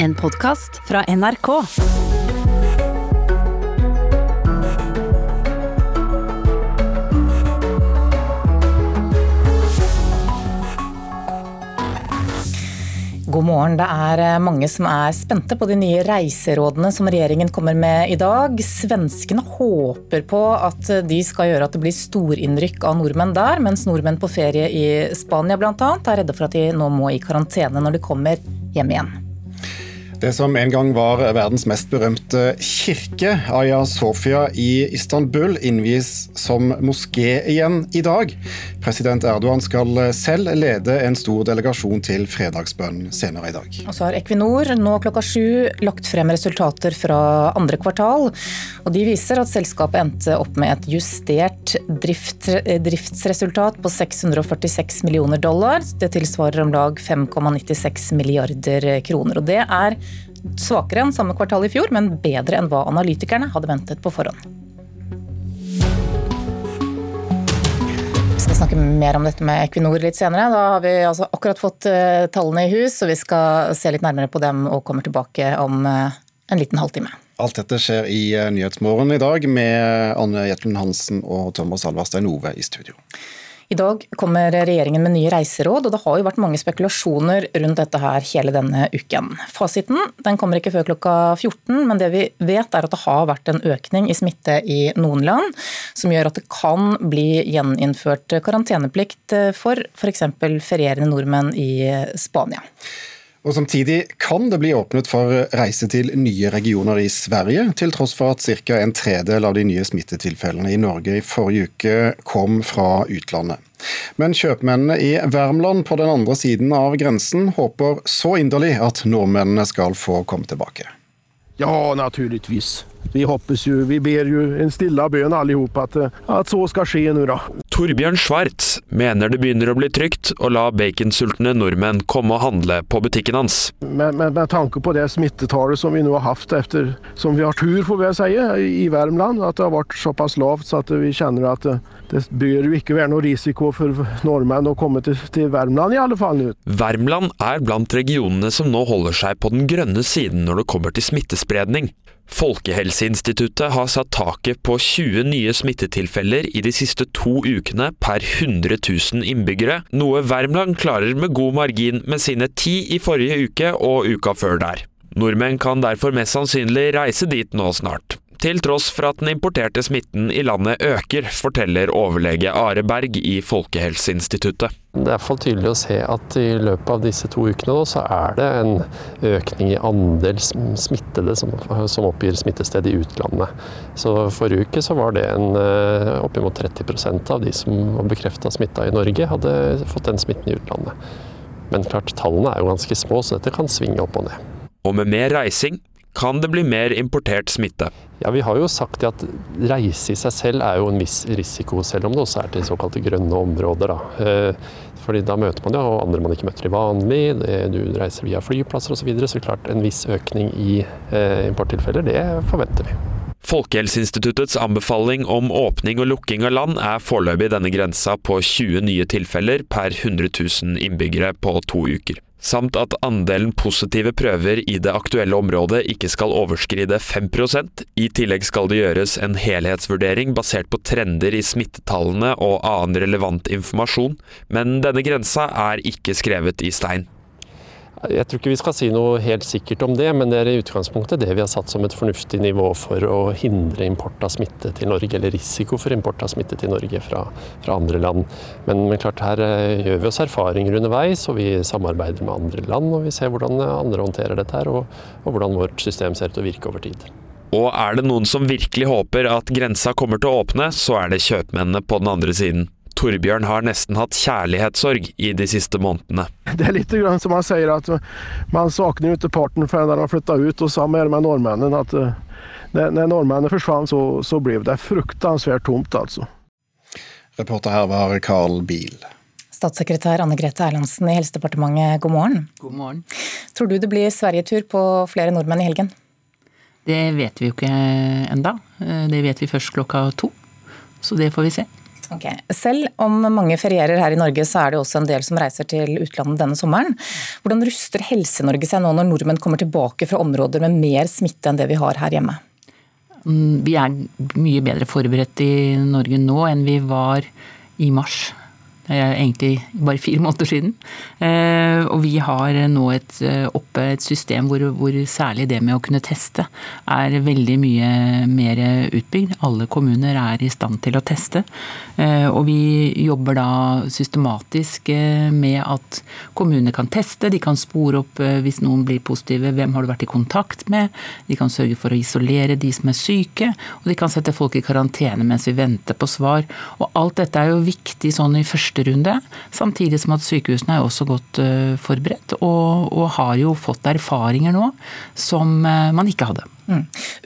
En podkast fra NRK. God morgen. Det er eh, mange som er spente på de nye reiserådene som regjeringen kommer med i dag. Svenskene håper på at de skal gjøre at det blir storinnrykk av nordmenn der, mens nordmenn på ferie i Spania bl.a. er redde for at de nå må i karantene når de kommer hjem igjen. Det som en gang var verdens mest berømte kirke, Aya Sofia i Istanbul, innvies som moské igjen i dag. President Erdogan skal selv lede en stor delegasjon til fredagsbønn senere i dag. Og så har Equinor nå klokka sju lagt frem resultater fra andre kvartal. og De viser at selskapet endte opp med et justert drift, driftsresultat på 646 millioner dollar. Det tilsvarer om lag 5,96 milliarder kroner. og det er svakere enn samme kvartal i fjor, men bedre enn hva analytikerne hadde ventet på forhånd. Snakke mer om dette med Equinor litt senere. Da har vi altså akkurat fått eh, tallene i hus, og vi skal se litt nærmere på dem og kommer tilbake om eh, en liten halvtime. Alt dette skjer i eh, Nyhetsmorgen i dag med Anne Jetlund Hansen og Thomas Alvarstein Ove i studio. I dag kommer regjeringen med nye reiseråd, og det har jo vært mange spekulasjoner rundt dette her hele denne uken. Fasiten den kommer ikke før klokka 14, men det vi vet er at det har vært en økning i smitte i noen land, som gjør at det kan bli gjeninnført karanteneplikt for f.eks. ferierende nordmenn i Spania. Og Samtidig kan det bli åpnet for reise til nye regioner i Sverige, til tross for at ca. en tredel av de nye smittetilfellene i Norge i forrige uke kom fra utlandet. Men kjøpmennene i Värmland på den andre siden av grensen håper så inderlig at nordmennene skal få komme tilbake. Ja, naturligvis. Vi hoppas ju, vi ber ju en stilla bön allihop att, att så skal skje nå, da. Torbjørn Schwartz mener det begynner å bli trygt å la baconsultne nordmenn komme og handle på butikken hans. Med, med, med tanke på det smittetallet som vi nå har hatt etter, som vi har tur får vi si, i Värmland, at det har vært såpass lavt så at vi kjenner at det, det bør jo ikke være noe risiko for nordmenn å komme til, til Värmland i alle fall. Värmland er blant regionene som nå holder seg på den grønne siden når det kommer til smittespredning. Folkehelseinstituttet har satt taket på 20 nye smittetilfeller i de siste to ukene per 100 000 innbyggere, noe Värmland klarer med god margin med sine ti i forrige uke og uka før der. Nordmenn kan derfor mest sannsynlig reise dit nå snart til tross for at den importerte smitten i landet øker, forteller overlege Are Berg i Folkehelseinstituttet. Det er iallfall tydelig å se at i løpet av disse to ukene så er det en økning i andel smittede som, som oppgir smittested i utlandet. Så Forrige uke så var det en eh, oppimot 30% av de som var bekrefta smitta i Norge, hadde fått den smitten i utlandet. Men klart, tallene er jo ganske små, så dette kan svinge opp og ned. Og med mer reising kan det bli mer importert smitte. Ja, Vi har jo sagt at reise i seg selv er jo en viss risiko, selv om det også er til såkalte grønne områder. Da. Eh, fordi da møter man jo andre man ikke møter i vanlig, du reiser via flyplasser osv. Så, videre, så klart en viss økning i eh, importtilfeller, det forventer vi. Folkehelseinstituttets anbefaling om åpning og lukking av land er foreløpig denne grensa på 20 nye tilfeller per 100 000 innbyggere på to uker samt at andelen positive prøver i det aktuelle området ikke skal overskride 5% I tillegg skal det gjøres en helhetsvurdering basert på trender i smittetallene og annen relevant informasjon, men denne grensa er ikke skrevet i stein. Jeg tror ikke vi skal si noe helt sikkert om det, men det er i utgangspunktet det vi har satt som et fornuftig nivå for å hindre import av smitte til Norge, eller risiko for import av smitte til Norge fra, fra andre land. Men, men, klart her eh, gjør vi oss erfaringer underveis, og vi samarbeider med andre land. Og vi ser hvordan andre håndterer dette her, og, og hvordan vårt system ser ut til å virke over tid. Og er det noen som virkelig håper at grensa kommer til å åpne, så er det kjøpmennene på den andre siden. Torbjørn har nesten hatt kjærlighetssorg i de siste månedene. Det er litt grann som han sier, at man savner ikke parten før han har flytta ut. Og sammen med nordmennene at eh, når nordmennene forsvant, så, så ble det fruktansvært tomt, altså. Reporter her var Carl Biel. Statssekretær Anne Grete Erlandsen i Helsedepartementet, god morgen. God morgen. Tror du det blir sverigetur på flere nordmenn i helgen? Det vet vi jo ikke enda. Det vet vi først klokka to. Så det får vi se. Okay. Selv om mange ferierer her i Norge, så er det også en del som reiser til utlandet denne sommeren. Hvordan ruster Helse-Norge seg nå når nordmenn kommer tilbake fra områder med mer smitte enn det vi har her hjemme? Mm, vi er mye bedre forberedt i Norge nå enn vi var i mars egentlig bare fire måneder siden. Eh, og vi har nå et, eh, oppe et system hvor, hvor, særlig det med å kunne teste er veldig mye mer utbygd. Alle kommuner er i stand til å teste. Eh, og vi jobber da systematisk med at kommunene kan teste. De kan spore opp hvis noen blir positive, hvem har du vært i kontakt med. De kan sørge for å isolere de som er syke. Og de kan sette folk i karantene mens vi venter på svar. Og alt dette er jo viktig sånn i første runde. Samtidig som at sykehusene er også godt eh, forberedt, og, og har jo fått erfaringer nå som eh, man ikke hadde. Mm.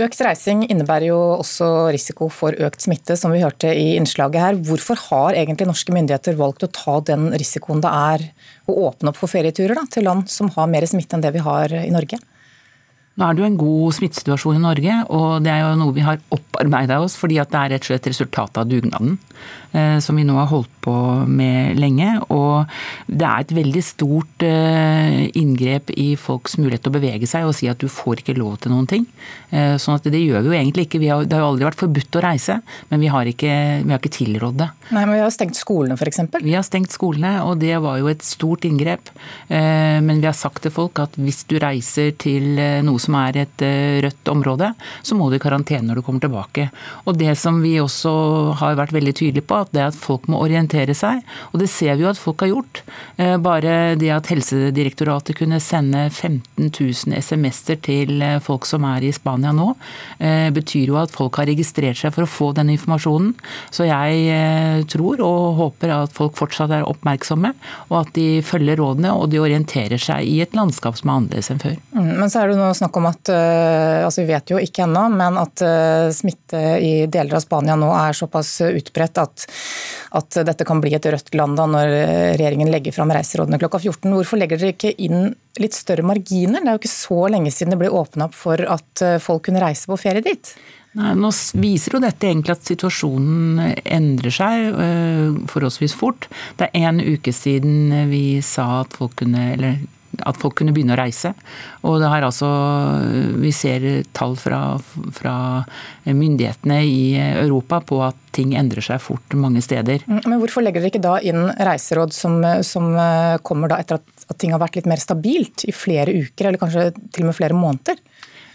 Økt reising innebærer jo også risiko for økt smitte, som vi hørte i innslaget her. Hvorfor har egentlig norske myndigheter valgt å ta den risikoen det er å åpne opp for ferieturer da, til land som har mer smitte enn det vi har i Norge? Nå er det jo en god smittesituasjon i Norge, og det er jo noe vi har opparbeida oss fordi at det er rett og slett resultatet av dugnaden. Eh, som vi nå har holdt på med lenge. Og det er et veldig stort eh, inngrep i folks mulighet til å bevege seg og si at du får ikke lov til noen ting. Eh, sånn at det gjør vi jo egentlig ikke. Har, det har jo aldri vært forbudt å reise, men vi har ikke, vi har ikke tilrådd det. Nei, men Vi har stengt skolene f.eks.? Vi har stengt skolene, og det var jo et stort inngrep. Men vi har sagt til folk at hvis du reiser til noe som er et rødt område, så må du i karantene når du kommer tilbake. Og det som vi også har vært veldig tydelige på, at det at folk må orientere seg. Og det ser vi jo at folk har gjort. Eh, bare det at Helsedirektoratet kunne sende 15 000 SMS-er til eh, folk som er i Spania nå, eh, betyr jo at folk har registrert seg for å få den informasjonen. Så jeg tror og håper at folk fortsatt er oppmerksomme, og at de følger rådene og de orienterer seg i et landskap som er annerledes enn før. Mm, men så er det nå snakk om at altså vi vet jo ikke ennå, men at smitte i deler av Spania nå er såpass utbredt at at dette kan bli et rødt land da når regjeringen legger fram reiserådene klokka 14. Hvorfor legger dere ikke inn litt større marginer? Det er jo ikke så lenge siden det ble åpna opp for at eh, folk kunne reise på ferie dit. Nei, nå viser jo dette egentlig at situasjonen endrer seg øh, forholdsvis fort. Det er en uke siden vi sa at folk kunne, eller at folk kunne begynne å reise. Og det har altså, vi ser tall fra, fra, myndighetene i Europa på at ting endrer seg fort mange steder. Mm, men hvorfor legger dere ikke da inn reiseråd som, som kommer da etter at, at ting har vært litt mer stabilt i flere uker, eller kanskje til og med flere måneder?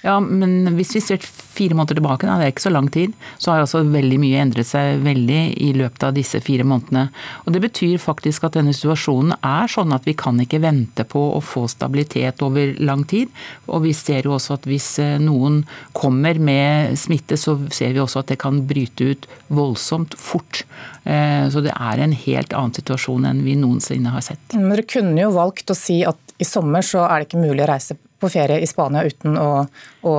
Ja, men hvis vi ser fire måneder tilbake, da, det er ikke så lang tid, så har altså veldig mye endret seg veldig i løpet av disse fire månedene. Og Det betyr faktisk at denne situasjonen er sånn at vi kan ikke vente på å få stabilitet over lang tid. Og vi ser jo også at hvis eh, noen kommer med smitte, så ser vi også at det kan bryte ut voldsomt fort. Eh, så det er en helt annen situasjon enn vi noensinne har sett. Men dere kunne jo valgt å si at i sommer så er det ikke mulig å reise på ferie i Spania uten å, å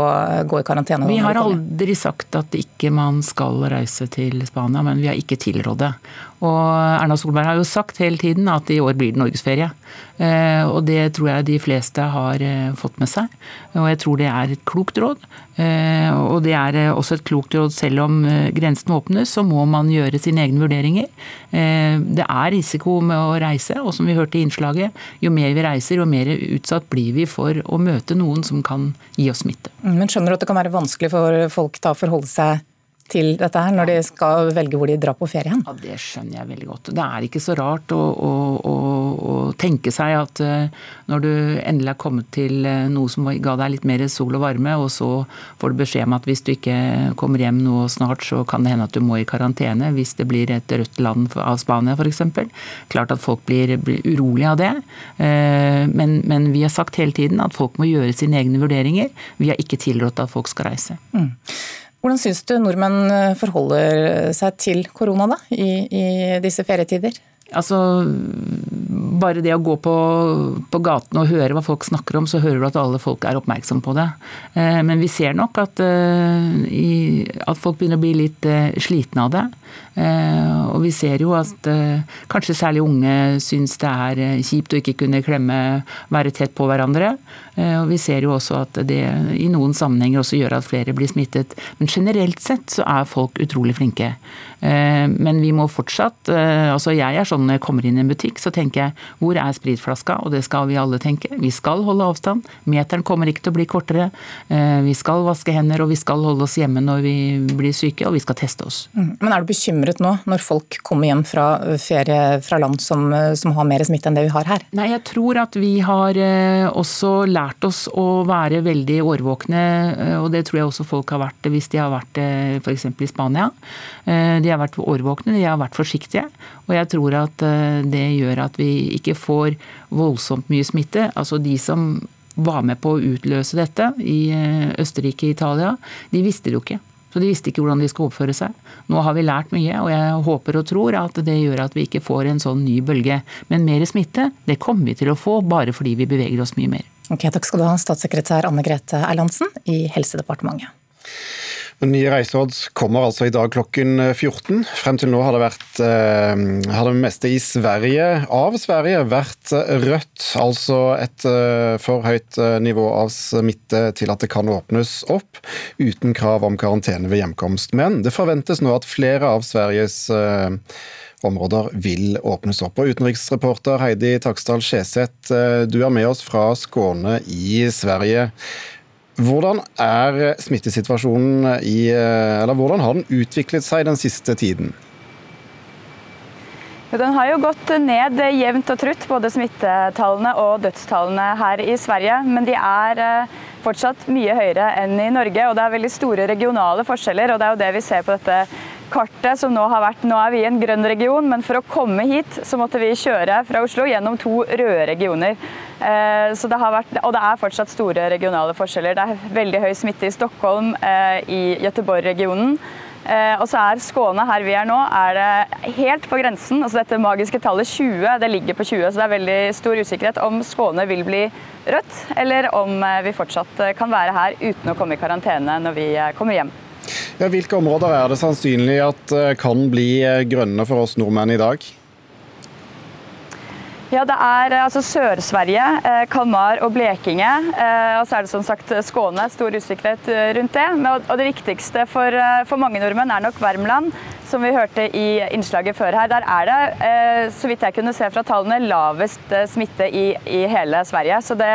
gå i karantene? Vi har aldri sagt at ikke man skal reise til Spania, men vi har ikke tilrådd det. Og Erna Solberg har jo sagt hele tiden at i år blir det norgesferie. Eh, og det tror jeg de fleste har eh, fått med seg. Og jeg tror det er et klokt råd. Eh, og det er også et klokt råd selv om grensen åpnes, så må man gjøre sine egne vurderinger. Det er risiko med å reise, og som vi hørte i innslaget, jo mer vi reiser, jo mer utsatt blir vi for å møte noen som kan gi oss smitte. Men skjønner du at det kan være vanskelig for folk å forholde seg til dette her, når de skal velge hvor de drar på ferie? Ja, Det skjønner jeg veldig godt. Det er ikke så rart å, å tenke seg at uh, når du endelig er kommet til uh, noe som ga deg litt mer sol og varme, og så får du beskjed om at hvis du ikke kommer hjem nå snart, så kan det hende at du må i karantene hvis det blir et rødt land av Spania f.eks. Klart at folk blir, blir urolige av det. Uh, men, men, vi har sagt hele tiden at folk må gjøre sine egne vurderinger. Vi har ikke tilrådt at folk skal reise. Mm. Hvordan syns du nordmenn eh, forholder seg til korona da, i, i disse ferietider? Altså, bare det å gå på, på gaten og høre hva folk snakker om, så hører du at alle folk er oppmerksomme på det. Eh, men vi ser nok at, eh, at folk begynner å bli litt slitne av det. Og vi ser jo at kanskje særlig unge syns det er kjipt å ikke kunne klemme, være tett på hverandre. Og vi ser jo også at det i noen sammenhenger også gjør at flere blir smittet. Men generelt sett så er folk utrolig flinke. Eh, men vi må fortsatt eh, altså Jeg er sånn når jeg kommer inn i en butikk, så tenker jeg hvor er spritflaska? Og det skal vi alle tenke. Vi skal holde avstand. Meteren kommer ikke til å bli kortere. Eh, vi skal vaske hender, og vi skal holde oss hjemme når vi blir syke, og vi skal teste oss. Mm. Men er du bekymret nå, når folk kommer hjem fra ferie fra land som, som har mer smitte enn det vi har her? Nei, jeg tror at vi har også lært oss å være veldig årvåkne, og det tror jeg også folk har vært hvis de har vært f.eks. i Spania. De de har vært årvåkne, de har vært forsiktige. Og jeg tror at eh, det gjør at vi ikke får voldsomt mye smitte. Altså de som var med på å utløse dette i eh, Østerrike og Italia, de visste det jo ikke. Så de visste ikke hvordan de skulle oppføre seg. Nå har vi lært mye, og jeg håper og tror at det gjør at vi ikke får en sånn ny bølge. Men mer smitte, det kommer vi til å få bare fordi vi beveger oss mye mer. Ok, Takk skal du ha, statssekretær Anne Grete Erlandsen i Helsedepartementet. Nye reiseråd kommer altså i dag klokken 14. Frem til nå har det vært eh, har det meste i Sverige, av Sverige vært rødt. Altså et eh, for høyt eh, nivå av smitte til at det kan åpnes opp, uten krav om karantene ved hjemkomst. Men det forventes nå at flere av Sveriges områder vil åpnes opp. Og Utenriksreporter Heidi Taksdal Skjeseth, du er med oss fra Skåne i Sverige. Hvordan er smittesituasjonen i Eller hvordan har den utviklet seg den siste tiden? Den har jo gått ned jevnt og trutt, både smittetallene og dødstallene her i Sverige. Men de er eh, fortsatt mye høyere enn i Norge, og det er veldig store regionale forskjeller. og Det er jo det vi ser på dette kartet som nå har vært Nå er vi i en grønn region, men for å komme hit så måtte vi kjøre fra Oslo gjennom to røde regioner. Eh, så det har vært, og det er fortsatt store regionale forskjeller. Det er veldig høy smitte i Stockholm, eh, i Göteborg-regionen. Eh, og så er Skåne, her vi er nå, er det helt på grensen. altså Dette magiske tallet 20 det ligger på 20, så det er veldig stor usikkerhet om Skåne vil bli rødt, eller om vi fortsatt kan være her uten å komme i karantene når vi kommer hjem. Ja, hvilke områder er det sannsynlig at eh, kan bli eh, grønne for oss nordmenn i dag? Ja, Det er eh, altså Sør-Sverige, Kalmar og Blekinge. Og så er det som sagt Skåne. Stor usikkerhet rundt det. Og det viktigste for, for mange nordmenn er nok Värmland, som vi hørte i innslaget før her. Der er det, så vidt jeg kunne se fra tallene, lavest smitte i, i hele Sverige. Så det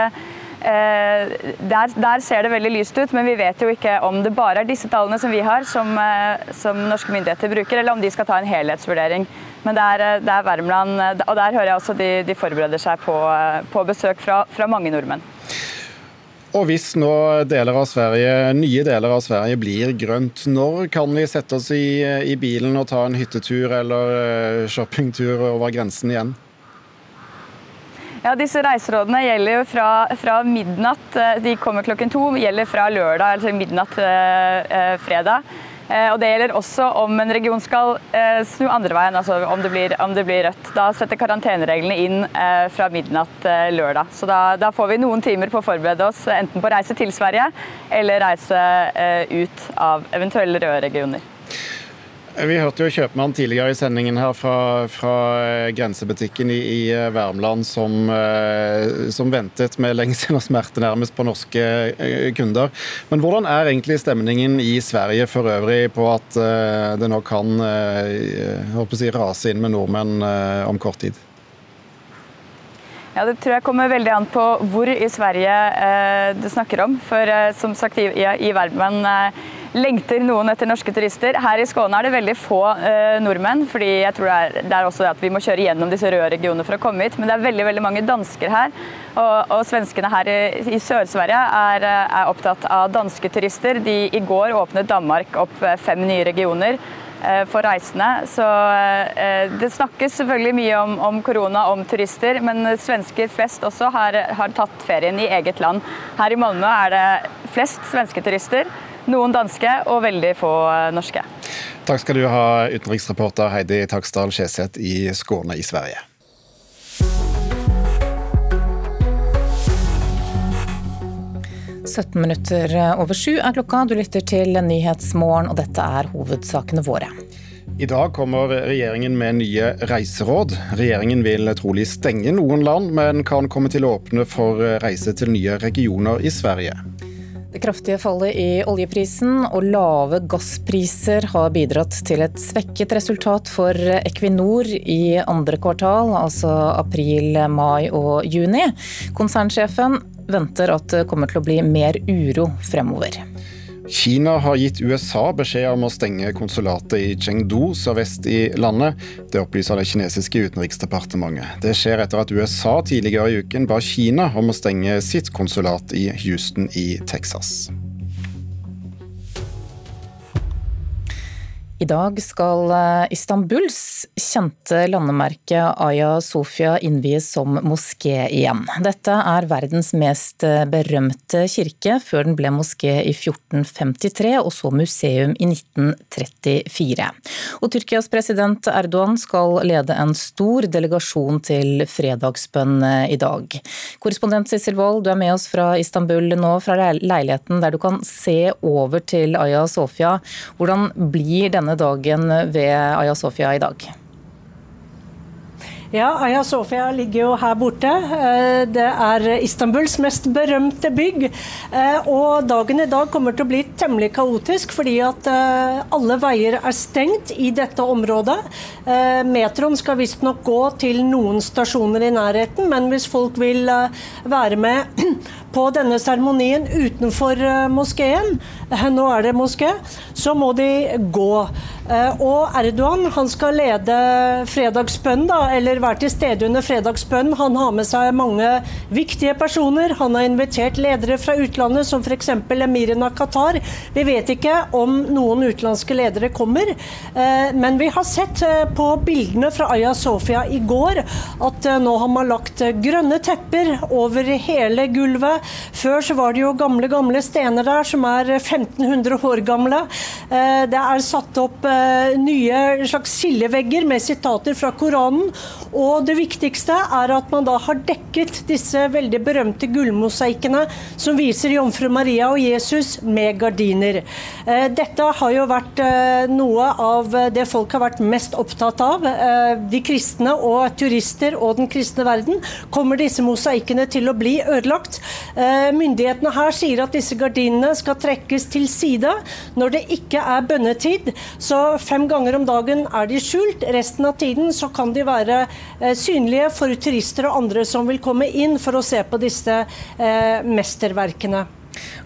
der, der, ser det veldig lyst ut, men vi vet jo ikke om det bare er disse tallene som vi har, som, eh, som norske myndigheter bruker, eller om de skal ta en helhetsvurdering. Men det er, det er Värmland, og der hører jeg også de, de forbereder seg på, på besøk fra, fra mange nordmenn. Og hvis nå deler av Sverige, nye deler av Sverige blir grønt, når kan vi sette oss i, i bilen og ta en hyttetur eller eh, shoppingtur over grensen igjen? Ja, Disse reiserådene gjelder jo fra, fra, midnatt. Eh, de kommer klokken to. gjelder fra lørdag, altså midnatt eh, eh, fredag. Eh, og Det gjelder også om en region skal eh, snu andre veien, altså om det, blir, om det blir, rødt. Da setter karantenereglene inn eh, fra midnatt lørdag. Så da, da, får vi noen timer på å forberede oss enten på reise til Sverige eller reise ut av eventuelle røde regioner. Vi hørte jo kjøpmann tidligere i sendingen her fra, fra grensebutikken i, i eh, Värmland som, eh, som, ventet med lengsel og smerte nærmest på norske eh, kunder. Men hvordan er egentlig stemningen i Sverige for øvrig på at det nå kan si, rase inn med nordmenn om kort tid? Ja, Det tror jeg kommer veldig an på hvor i Sverige eh, du snakker om. For eh, som sagt, i, i Värmland eh, lengter noen etter norske turister. Her i Skåne er det veldig få eh, nordmenn, fordi jeg tror det er, det er, også det at vi må kjøre gjennom disse røde regionene for å komme hit. Men det er veldig veldig mange dansker her. Og, og svenskene her i, i Sør-Sverige er, eh, er, opptatt av danske turister. De, I går åpnet Danmark opp eh, fem nye regioner eh, for reisende. Så Det snakkes selvfølgelig mye om, om, korona, om turister, men svensker flest også har, har tatt ferien i eget land. Her i Malmö er det flest svenske turister. Noen danske og veldig få eh, norske. Takk skal du ha, utenriksreporter Heidi Taksdal Skjeseth i Skåne i Sverige. «17 minutter over sju er klokka. Du lytter til Nyhetsmorgen, og dette er hovedsakene våre. I dag kommer regjeringen med nye reiseråd. Regjeringen vil trolig stenge noen land, men kan komme til å åpne for reise til nye regioner i Sverige. Det kraftige fallet i oljeprisen og lave gasspriser har bidratt til et svekket resultat for Equinor i andre kvartal, altså april, mai og juni. Konsernsjefen venter at det kommer til å bli mer uro fremover. Kina har gitt USA beskjed om å stenge konsulatet i Chengdu sørvest i landet. Det opplyser det kinesiske utenriksdepartementet. Det skjer etter at USA tidligere i uken ba Kina om å stenge sitt konsulat i Houston i Texas. I dag skal eh, Istanbuls kjente landemerke Aya Sofia innvies som moské igjen. Dette er verdens mest eh, berømte kirke, før den ble moské i 1453 og så museum i 1934. Og Tyrkias president Erdogan skal lede en stor delegasjon til fredagsbønn eh, i dag. Korrespondent Sissel Wold, du er med oss fra Istanbul nå, fra leiligheten der du kan se over til Aya Sofia. Hvordan blir denne denne dagen ved Aya Sofia i dag? Ja, Aya Sofia ligger jo her borte. Eh, det er Istanbuls mest berømte bygg. Eh, og dagen i dag kommer til å bli temmelig kaotisk, fordi at eh, alle veier er stengt i dette området. Metroen skal visstnok gå til noen stasjoner i nærheten, men hvis folk vil være med på denne seremonien utenfor moskeen, nå er det moské, så må de gå. Og Erdogan han skal lede fredagsbønn, da, eller være til stede under fredagsbønnen. Han har med seg mange viktige personer. Han har invitert ledere fra utlandet, som f.eks. emiren av Qatar. Vi vet ikke om noen utenlandske ledere kommer, eh, men vi har sett eh, på bildene fra Aya Sofia i går at eh, nå har man lagt grønne tepper over hele gulvet. Før så var det jo gamle, gamle stener der som er 1500 år gamle. Det er satt opp nye slags skillevegger med sitater fra Koranen. Og det viktigste er at man da har dekket disse veldig berømte gullmosaikkene som viser jomfru Maria og Jesus med gardiner. Eh, dette har jo vært eh, noe av det folk har vært mest opptatt av. Eh, de kristne og turister og den kristne verden. Kommer disse mosaikkene til å bli ødelagt? Myndighetene her sier at disse gardinene skal trekkes til side når det ikke er bønnetid. Så fem ganger om dagen er de skjult. Resten av tiden så kan de være Eh, synlige for turister og andre som vil komme inn for å se på disse eh, mesterverkene.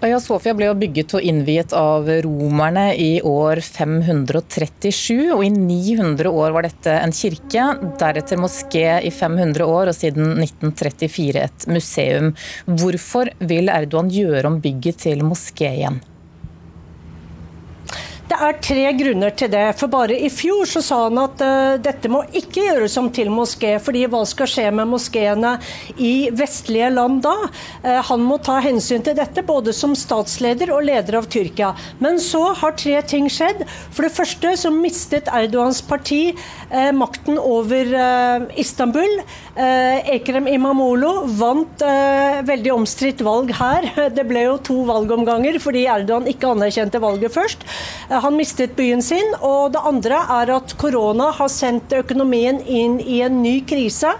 Aya Sofia ble bygget og innviet av romerne i år 537, og i 900 år var dette en kirke, deretter moské i 500 år og siden 1934 et museum. Hvorfor vil Erdogan gjøre om bygget til moské igjen? Det er tre grunner til det. For bare i fjor så sa han at uh, dette må ikke gjøres om til moské, fordi hva skal skje med moskeene i vestlige land da? Uh, han må ta hensyn til dette, både som statsleder og leder av Tyrkia. Men så har tre ting skjedd. For det første så mistet Erdogans parti uh, makten over Istanbul. Ekrem Imamolo vant veldig omstridt valg her. Det ble jo to valgomganger fordi Erdogan ikke anerkjente valget først. Han mistet byen sin. Og det andre er at korona har sendt økonomien inn i en ny krise.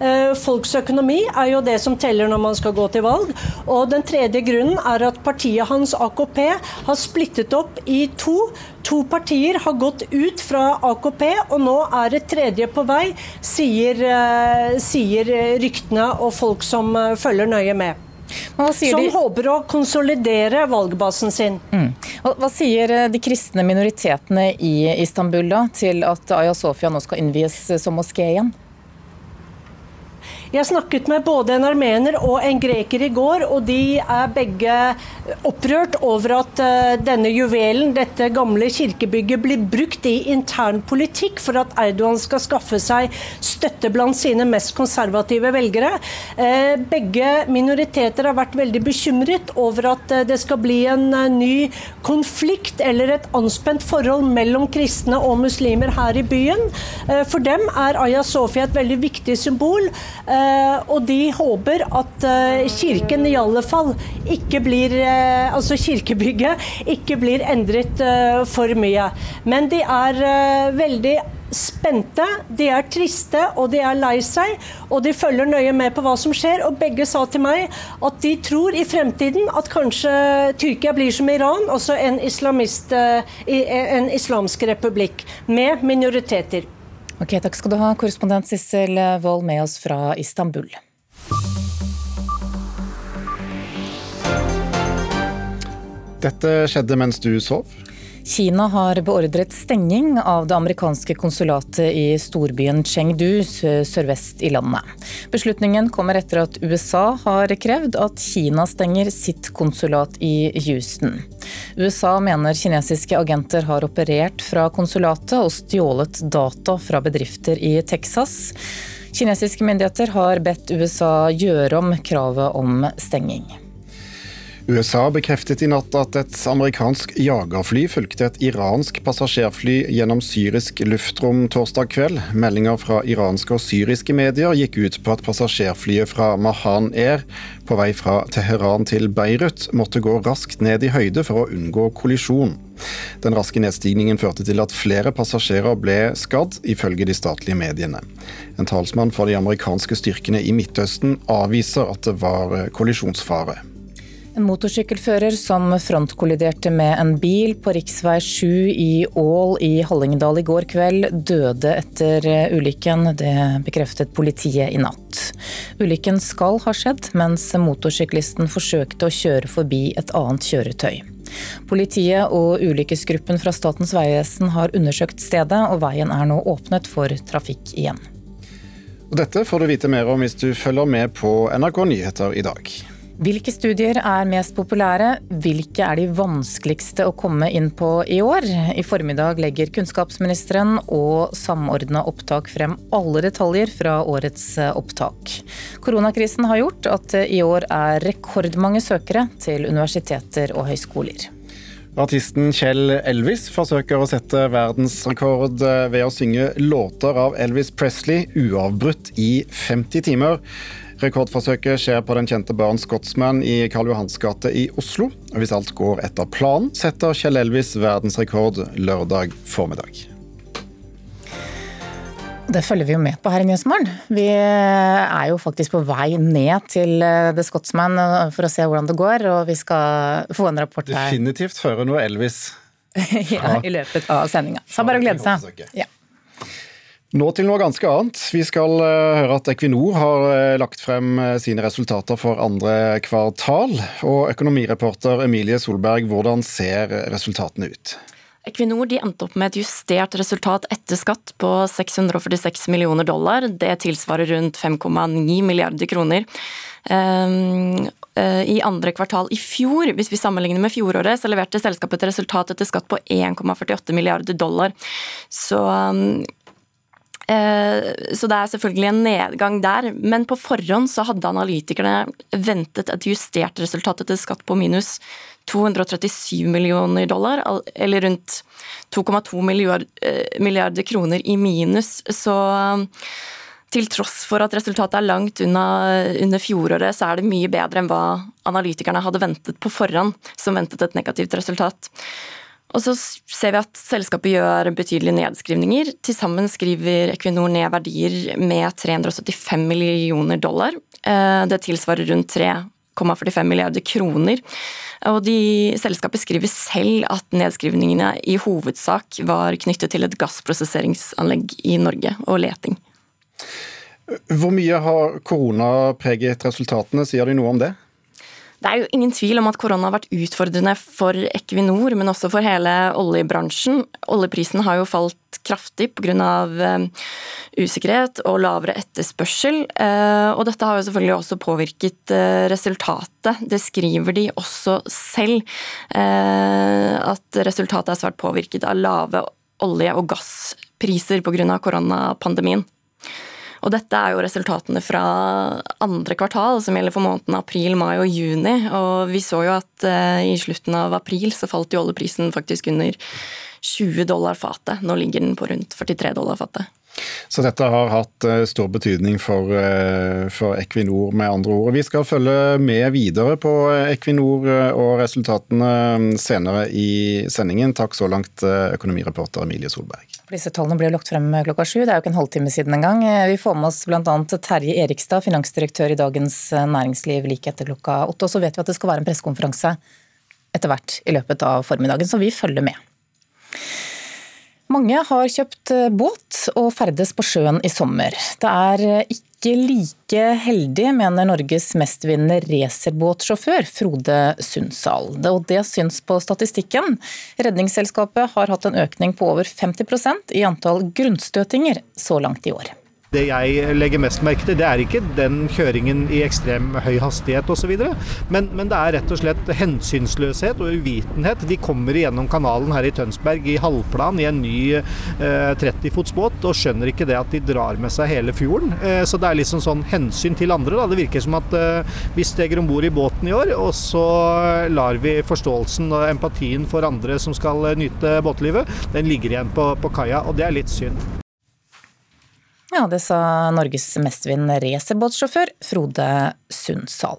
Eh, folks økonomi er jo det som teller når man skal gå til valg. Og den tredje grunnen er at partiet hans, AKP, har splittet opp i to. To partier har gått ut fra AKP, og nå er et tredje på vei, sier, eh, sier ryktene og folk som eh, følger nøye med. Som de... håper å konsolidere valgbasen sin. Mm. Hva sier eh, de kristne minoritetene i Istanbul da, til at Aya Sofia nå skal innvies som moské igjen? Jeg snakket med både en armener og en greker i går, og de er begge opprørt over at uh, denne juvelen, dette gamle kirkebygget, blir brukt i intern politikk for at Erdogan skal skaffe seg støtte blant sine mest konservative velgere. Uh, begge minoriteter har vært veldig bekymret over at uh, det skal bli en ny konflikt eller et anspent forhold mellom kristne og muslimer her i byen. For dem er Aya Sofia et veldig viktig symbol. Og de håper at kirken i alle fall ikke blir Altså kirkebygget ikke blir endret for mye. Men de er veldig spente, de er triste og de er lei seg. Og de følger nøye med på hva som skjer. Og begge sa til meg at de tror i fremtiden at kanskje Tyrkia blir som Iran, også en, islamist, eh, en islamsk republikk med minoriteter. Ok, Takk skal du ha, korrespondent Sissel Wold med oss fra Istanbul. Dette skjedde mens du sov? Kina har beordret stenging av det amerikanske konsulatet i storbyen Chengdu sørvest i landet. Beslutningen kommer etter at USA har krevd at Kina stenger sitt konsulat i Houston. USA mener kinesiske agenter har operert fra konsulatet og stjålet data fra bedrifter i Texas. Kinesiske myndigheter har bedt USA gjøre om kravet om stenging. USA bekreftet i natt at et amerikansk jagerfly fulgte et iransk passasjerfly gjennom syrisk luftrom torsdag kveld. Meldinger fra iranske og syriske medier gikk ut på at passasjerflyet fra Mahan Air på vei fra Teheran til Beirut måtte gå raskt ned i høyde for å unngå kollisjon. Den raske nedstigningen førte til at flere passasjerer ble skadd, ifølge de statlige mediene. En talsmann for de amerikanske styrkene i Midtøsten avviser at det var kollisjonsfare. En motorsykkelfører som frontkolliderte med en bil på rv. 7 i Ål i Hallingdal i går kveld, døde etter ulykken. Det bekreftet politiet i natt. Ulykken skal ha skjedd mens motorsyklisten forsøkte å kjøre forbi et annet kjøretøy. Politiet og ulykkesgruppen fra Statens vegvesen har undersøkt stedet, og veien er nå åpnet for trafikk igjen. Dette får du vite mer om hvis du følger med på NRK Nyheter i dag. Hvilke studier er mest populære, hvilke er de vanskeligste å komme inn på i år? I formiddag legger kunnskapsministeren og Samordna opptak frem alle detaljer fra årets opptak. Koronakrisen har gjort at det i år er rekordmange søkere til universiteter og høyskoler. Artisten Kjell Elvis forsøker å sette verdensrekord ved å synge låter av Elvis Presley uavbrutt i 50 timer. Rekordforsøket skjer på den kjente baren Scotsman i Karl Johans gate i Oslo. Hvis alt går etter planen, setter Kjell Elvis verdensrekord lørdag formiddag. Det følger vi jo med på her i Nyhetsmorgen. Vi er jo faktisk på vei ned til eh, The Scotsman eh, for å se hvordan det går, og vi skal få en rapport her. Definitivt høre noe Elvis. ja, I løpet av sendinga. Så bare å glede seg. Ja. Nå til noe ganske annet. Vi skal eh, høre at Equinor har eh, lagt frem eh, sine resultater for andre kvartal. Og økonomireporter Emilie Solberg, hvordan ser resultatene ut? Equinor endte opp med et justert resultat etter skatt på 646 millioner dollar. Det tilsvarer rundt 5,9 milliarder kroner. Um, i andre kvartal i fjor, hvis vi sammenligner med fjoråret, så leverte selskapet et resultat etter skatt på 1,48 milliarder dollar. Så um, Eh, så det er selvfølgelig en nedgang der. Men på forhånd så hadde analytikerne ventet et justert resultat etter skatt på minus 237 millioner dollar, eller rundt 2,2 milliard, milliarder kroner i minus. Så til tross for at resultatet er langt unna under fjoråret, så er det mye bedre enn hva analytikerne hadde ventet på forhånd, som ventet et negativt resultat. Og så ser vi at selskapet gjør betydelige nedskrivninger. Til sammen skriver Equinor ned verdier med 375 millioner dollar. Eh, det tilsvarer rundt 3,45 milliarder kroner. Og de, selskapet skriver selv at nedskrivningene i hovedsak var knyttet til et gassprosesseringsanlegg i Norge og leting. Hvor mye har korona preget resultatene, sier de noe om det? Det er jo ingen tvil om at korona har vært utfordrende for Equinor, men også for hele oljebransjen. Oljeprisen har jo falt kraftig pga. Uh, usikkerhet og lavere etterspørsel. Uh, og dette har jo selvfølgelig også påvirket uh, resultatet. Det skriver de også selv, at resultatet er svært påvirket av lave olje- og gasspriser pga. koronapandemien. Og dette er jo resultatene fra andre kvartal, som gjelder for månedene april, mai og juni. Og vi så jo at uh, i slutten av april så falt jo oljeprisen faktisk under 20 dollar fatet. Nå ligger den på rundt 43 dollar fatet. Så dette har hatt eh, stor betydning for, eh, for, Equinor, med andre ord. Vi skal følge med videre på Equinor og resultatene mm, senere i sendingen. Takk så langt, økonomireporter Emilie Solberg. Disse tallene ble lagt frem klokka sju, det er jo ikke en halvtime siden engang. Vi får med oss bl.a. Terje Erikstad, finansdirektør i Dagens Næringsliv like etter klokka åtte. Og så vet vi at det skal være en pressekonferanse etter hvert i løpet av formiddagen, så vi følger med. Mange har kjøpt eh, båt og ferdes på sjøen i sommer. Det er eh, ikke like heldig, mener Norges mestvinnende racerbåtsjåfør Frode Sundsal. Og det syns på statistikken. Redningsselskapet har hatt en økning på over 50% i antall grunnstøtinger så langt i år. Det jeg legger mest merke til, det er ikke den kjøringen i ekstrem høy hastighet osv., men, men det er rett og slett hensynsløshet og uvitenhet. De kommer igjennom kanalen her i Tønsberg i halvplan i en ny eh, 30-fots båt og skjønner ikke det at de drar med seg hele fjorden. Eh, så det er liksom sånn hensyn til andre. Da. Det virker som at eh, vi steger om bord i båten i år, og så lar vi forståelsen og empatien for andre som skal nyte båtlivet, den ligger igjen på, på kaia, og det er litt synd. Ja, det sa Norges mestvinnende racerbåtsjåfør Frode Sundsal.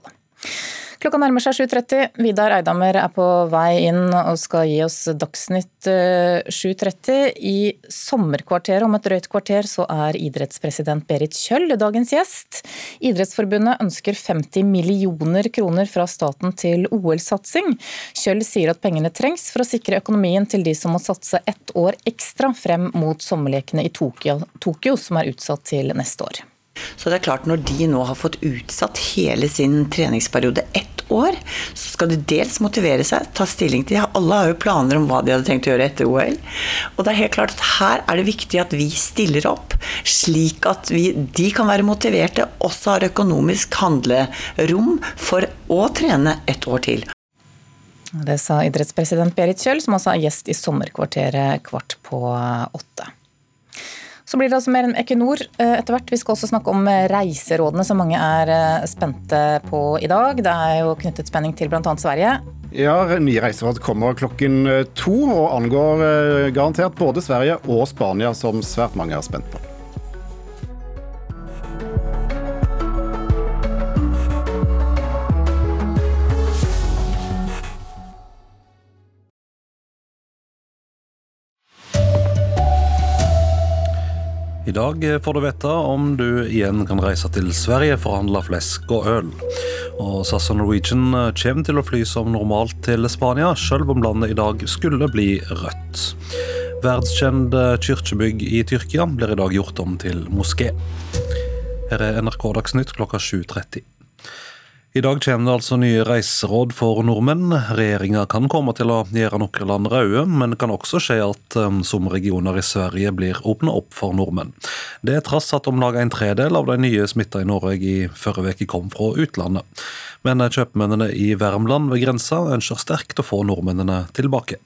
Klokka nærmer seg 7.30. Vidar Eidhammer er på vei inn og skal gi oss Dagsnytt 7.30. Eh, I sommerkvarteret om et drøyt kvarter så er idrettspresident Berit Kjøll dagens gjest. Idrettsforbundet ønsker 50 millioner kroner fra staten til OL-satsing. Kjøll sier at pengene trengs for å sikre økonomien til de som må satse ett år ekstra frem mot sommerlekene i Tokyo, Tokyo som er utsatt til neste år. Så det er klart Når de nå har fått utsatt hele sin treningsperiode ett år, så skal de dels motivere seg, ta stilling til Alle har jo planer om hva de hadde tenkt å gjøre etter OL. Og det er helt klart at her er det viktig at vi stiller opp, slik at vi, de kan være motiverte, også har økonomisk handlerom for å trene et år til. Det sa idrettspresident Berit Kjøll, som også er gjest i Sommerkvarteret kvart på åtte. Så blir det altså mer enn Equinor eh, etter hvert. Vi skal også snakke om eh, reiserådene som mange er eh, spente på i dag. Det er jo knyttet spenning til bl.a. Sverige. Ja, Nye reiseråd kommer klokken to og angår garantert både Sverige og Spania, som svært mange er spent på. I dag får du vite om du igjen kan reise til Sverige for å handle flesk og øl. Og SAS og Norwegian kommer til å fly som normalt til Spania, selv om landet i dag skulle bli rødt. Verdskjent kirkebygg i Tyrkia blir i dag gjort om til moské. Her er NRK Dagsnytt klokka 7.30. I dag kommer det altså nye reiseråd for nordmenn. Regjeringa kan komme til å gjøre noen land røde, men det kan også skje at um, som regioner i Sverige blir åpna opp for nordmenn. Det er trass at om lag en tredel av de nye smitta i Norge i forrige uke kom fra utlandet. Men kjøpmennene i Värmland ved grensa ønsker sterkt å få nordmennene tilbake.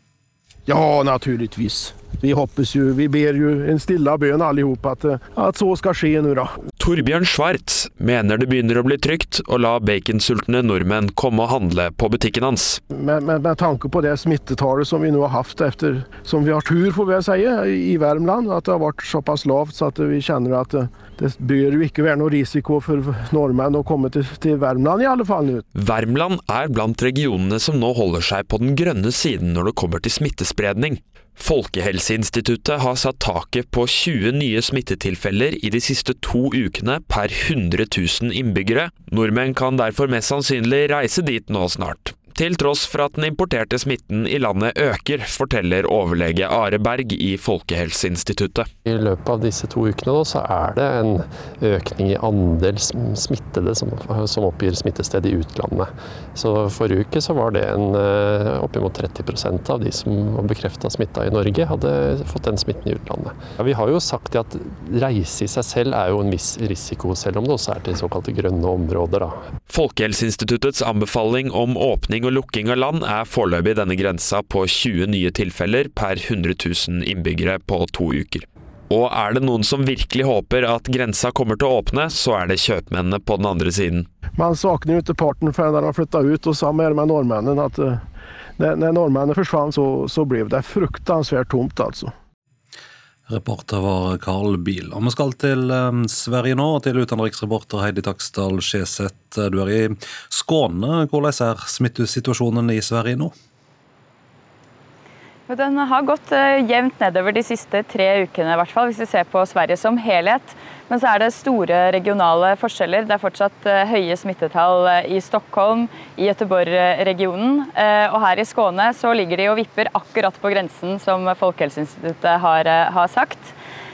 Ja, naturligvis. Vi hoppas ju, vi ber ju en stilla bønn allihop at, at så skal skje nå, da. Torbjørn Schwartz mener det begynner å bli trygt å la baconsultne nordmenn komme og handle på butikken hans. Med, med, med tanke på det smittetallet som vi nå har hatt etter, som vi har tur får vi si, i Värmland, at det har vært såpass lavt så at vi kjenner at det, det bør jo ikke være noe risiko for nordmenn å komme til, til Värmland i alle fall nå. Värmland er blant regionene som nå holder seg på den grønne siden når det kommer til smittespredning. Folkehelseinstituttet har satt taket på 20 nye smittetilfeller i de siste to ukene per 100 000 innbyggere. Nordmenn kan derfor mest sannsynlig reise dit nå snart til tross for at den importerte smitten i landet øker, forteller overlege Are Berg i Folkehelseinstituttet. I løpet av disse to ukene da, så er det en økning i andel smittede som, som oppgir smittested i utlandet. Så Forrige uke så var det en, eh, oppimot 30% av de som var bekrefta smitta i Norge, hadde fått den smitten i utlandet. Ja, vi har jo sagt at reise i seg selv er jo en viss risiko, selv om det også er til såkalte grønne områder. Da. Folkehelseinstituttets anbefaling om åpning og lukking av land er foreløpig denne grensa på 20 nye tilfeller per 100 000 innbyggere på to uker. Og er det noen som virkelig håper at grensa kommer til å åpne, så er det kjøpmennene på den andre siden. Man savner jo ikke parten før de har flytta ut, og sammen med nordmennene. at uh, Når nordmennene forsvant, så, så ble det fruktansvært tomt, altså. Reporter var Carl Biel. Og Vi skal til um, Sverige nå, til utenriksreporter Heidi Taksdal Skjeseth. Du er i Skåne. Hvordan er smittesituasjonen i Sverige nå? Den har gått uh, jevnt nedover de siste tre ukene, i hvert fall, hvis vi ser på Sverige som helhet. Men så er det store regionale forskjeller. Det er fortsatt uh, høye smittetall uh, i Stockholm, i Göteborg-regionen. Og her i Skåne så ligger de og vipper akkurat på grensen, som Folkehelseinstituttet har, har sagt.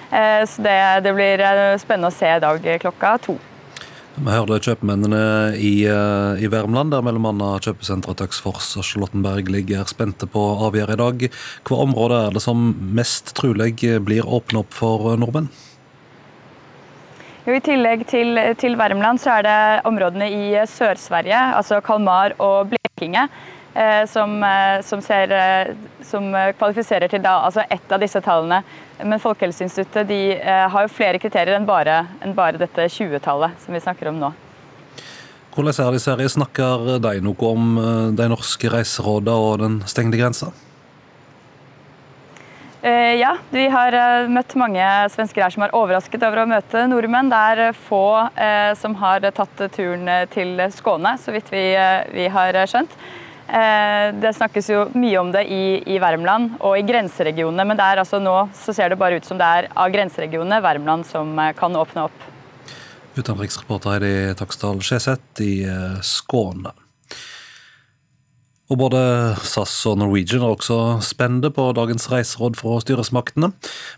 Så det, det blir spennende å se i dag klokka to. Vi hørte kjøpmennene i, eh, i Värmland, der bl.a. kjøpesenteret Taxfors og Charlottenberg ligger spente på avgjør i dag. Hva område er det som mest trolig blir åpnet opp for nordmenn? Jo, I tillegg til, til Värmland så er det områdene i Sør-Sverige, altså Kalmar og Blekinge, Eh, som, eh, som, ser, eh, som kvalifiserer til da, altså ett av disse tallene. Men Folkehelseinstituttet de, har jo flere kriterier enn bare, enn bare dette 20-tallet som vi snakker om nå. Hvordan er det i Sverige? Snakker de noe om de norske reiserådene og den stengte grensa? Ja, vi har møtt mange svensker her som er overrasket over å møte nordmenn. Det er få som har tatt turen til Skåne, så vidt vi, vi har skjønt. Eh, det snakkes jo mye om det i, i Värmland og i grenseregionene, men altså nå ser det bare ut som det er av grenseregionene Värmland som eh, kan åpne opp. Utenriksreporter Heidi Taksdal Skjeseth i eh, Skåne. Og både SAS og Norwegian er også spente på dagens reiseråd fra styresmaktene.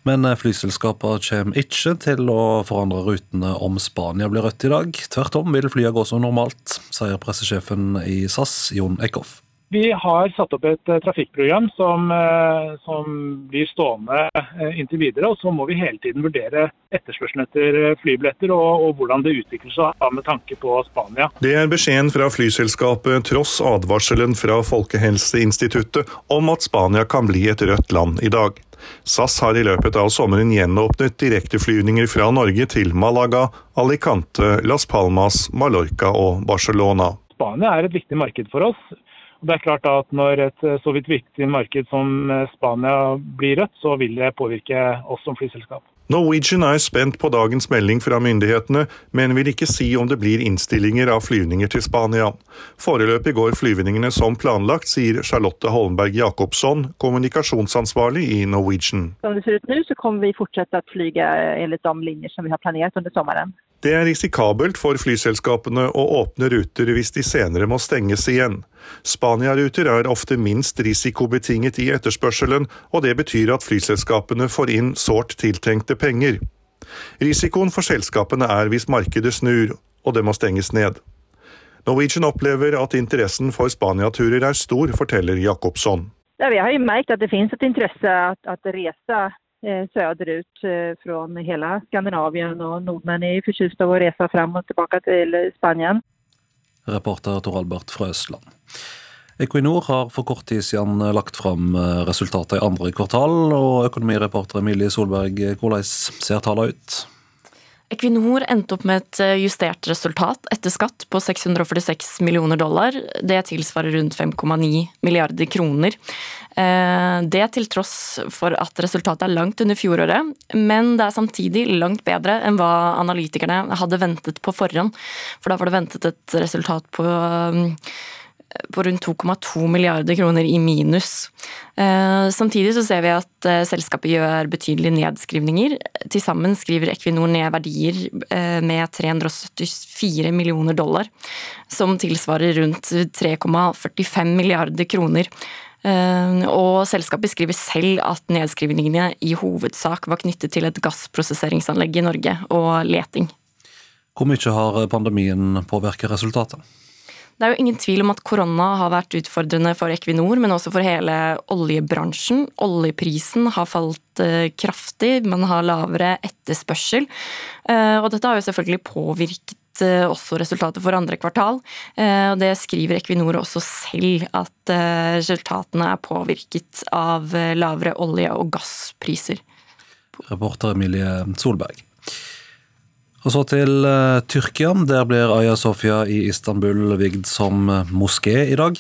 Men flyselskapene kommer ikke til å forandre rutene om Spania blir rødt i dag. Tvert om vil flyene gå som normalt, sier pressesjefen i SAS, Jon Eckhoff. Vi har satt opp et uh, trafikkprogram som, uh, som, blir stående uh, inntil videre. Og så må vi hele tiden vurdere etterspørselen etter flybilletter og, og, hvordan det utvikler seg med tanke på Spania. Det er beskjeden fra flyselskapet tross advarselen fra Folkehelseinstituttet om at Spania kan bli et rødt land i dag. SAS har i løpet av sommeren gjenåpnet direkteflyvninger fra Norge til Malaga, Alicante, Las Palmas, Mallorca og Barcelona. Spania er et viktig marked for oss. Det er klart at Når et eh, så vidt viktig marked som eh, Spania blir rødt, så vil det påvirke oss som flyselskap. Norwegian er spent på dagens melding fra myndighetene, men vil ikke si om det blir innstillinger av flyvninger til Spania. Foreløpig går flyvningene som planlagt, sier Charlotte Holmberg Jacobsson, kommunikasjonsansvarlig i Norwegian. Som det ser ut nå, så kommer vi fortsette å fly etter de linjer som vi har planlagt under sommeren. Det er risikabelt for flyselskapene å åpne ruter hvis de senere må stenges igjen. Spania-ruter er ofte minst risikobetinget i etterspørselen, og det betyr at flyselskapene får inn sårt tiltenkte penger. Risikoen for selskapene er hvis markedet snur, og det må stenges ned. Norwegian opplever at interessen for Spania-turer er stor, forteller Jacobsson. Ja, vi har jo merket at det finnes et interesse at reise Eh, söderut eh, från hela Skandinavien och nordmenn är förtjusta av att resa fram och tillbaka till Spanien. Reporter Tor Albert fra Østland. Equinor har for kort tid siden lagt fram eh, resultater i andre kvartal, og økonomireporter Emilie Solberg, hvordan ser tallene ut? Equinor endte opp med et eh, justert resultat etter skatt på 646 millioner dollar. Det tilsvarer rundt 5,9 milliarder kroner. Eh, det til tross for at resultatet er langt under fjoråret, men det er samtidig langt bedre enn hva analytikerne hadde ventet på forhånd. For da var det ventet et resultat på på rundt 2,2 milliarder kroner i minus. Eh, samtidig så ser vi at eh, selskapet gjør betydelige nedskrivninger. Til sammen skriver Equinor ned verdier eh, med 374 millioner dollar, som tilsvarer rundt 3,45 milliarder kroner. Og selskapet skriver selv at nedskrivningene i hovedsak var knyttet til et gassprosesseringsanlegg i Norge og leting. Hvor mye har pandemien påvirket resultatet? Det er jo ingen tvil om at korona har vært utfordrende for Equinor, men også for hele oljebransjen. Oljeprisen har falt eh, kraftig, man har lavere etterspørsel. Eh, og dette har jo selvfølgelig påvirket eh, også resultatet for andre kvartal. Og det skriver Equinor også selv, at resultatene er påvirket av lavere olje- og gasspriser. Reporter Emilie Solberg. Og så til uh, Tyrkia. Der blir Aya Sofia i Istanbul vigd som uh, moské i dag.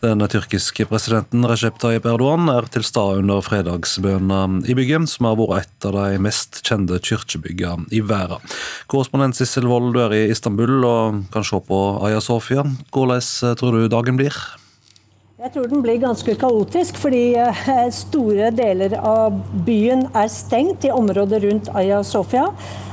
Den tyrkiske presidenten Recep Tayyip Erdogan er til stede under fredagsbønna i bygget, som har vært et av de mest kjente kirkebyggene i verden. Korrespondent Sissel Wold, du er i Istanbul og kan se på Aya Sofia. Hvordan uh, tror du dagen blir? Jeg tror den blir ganske kaotisk, fordi store deler av byen er stengt i området rundt Aya Sofia.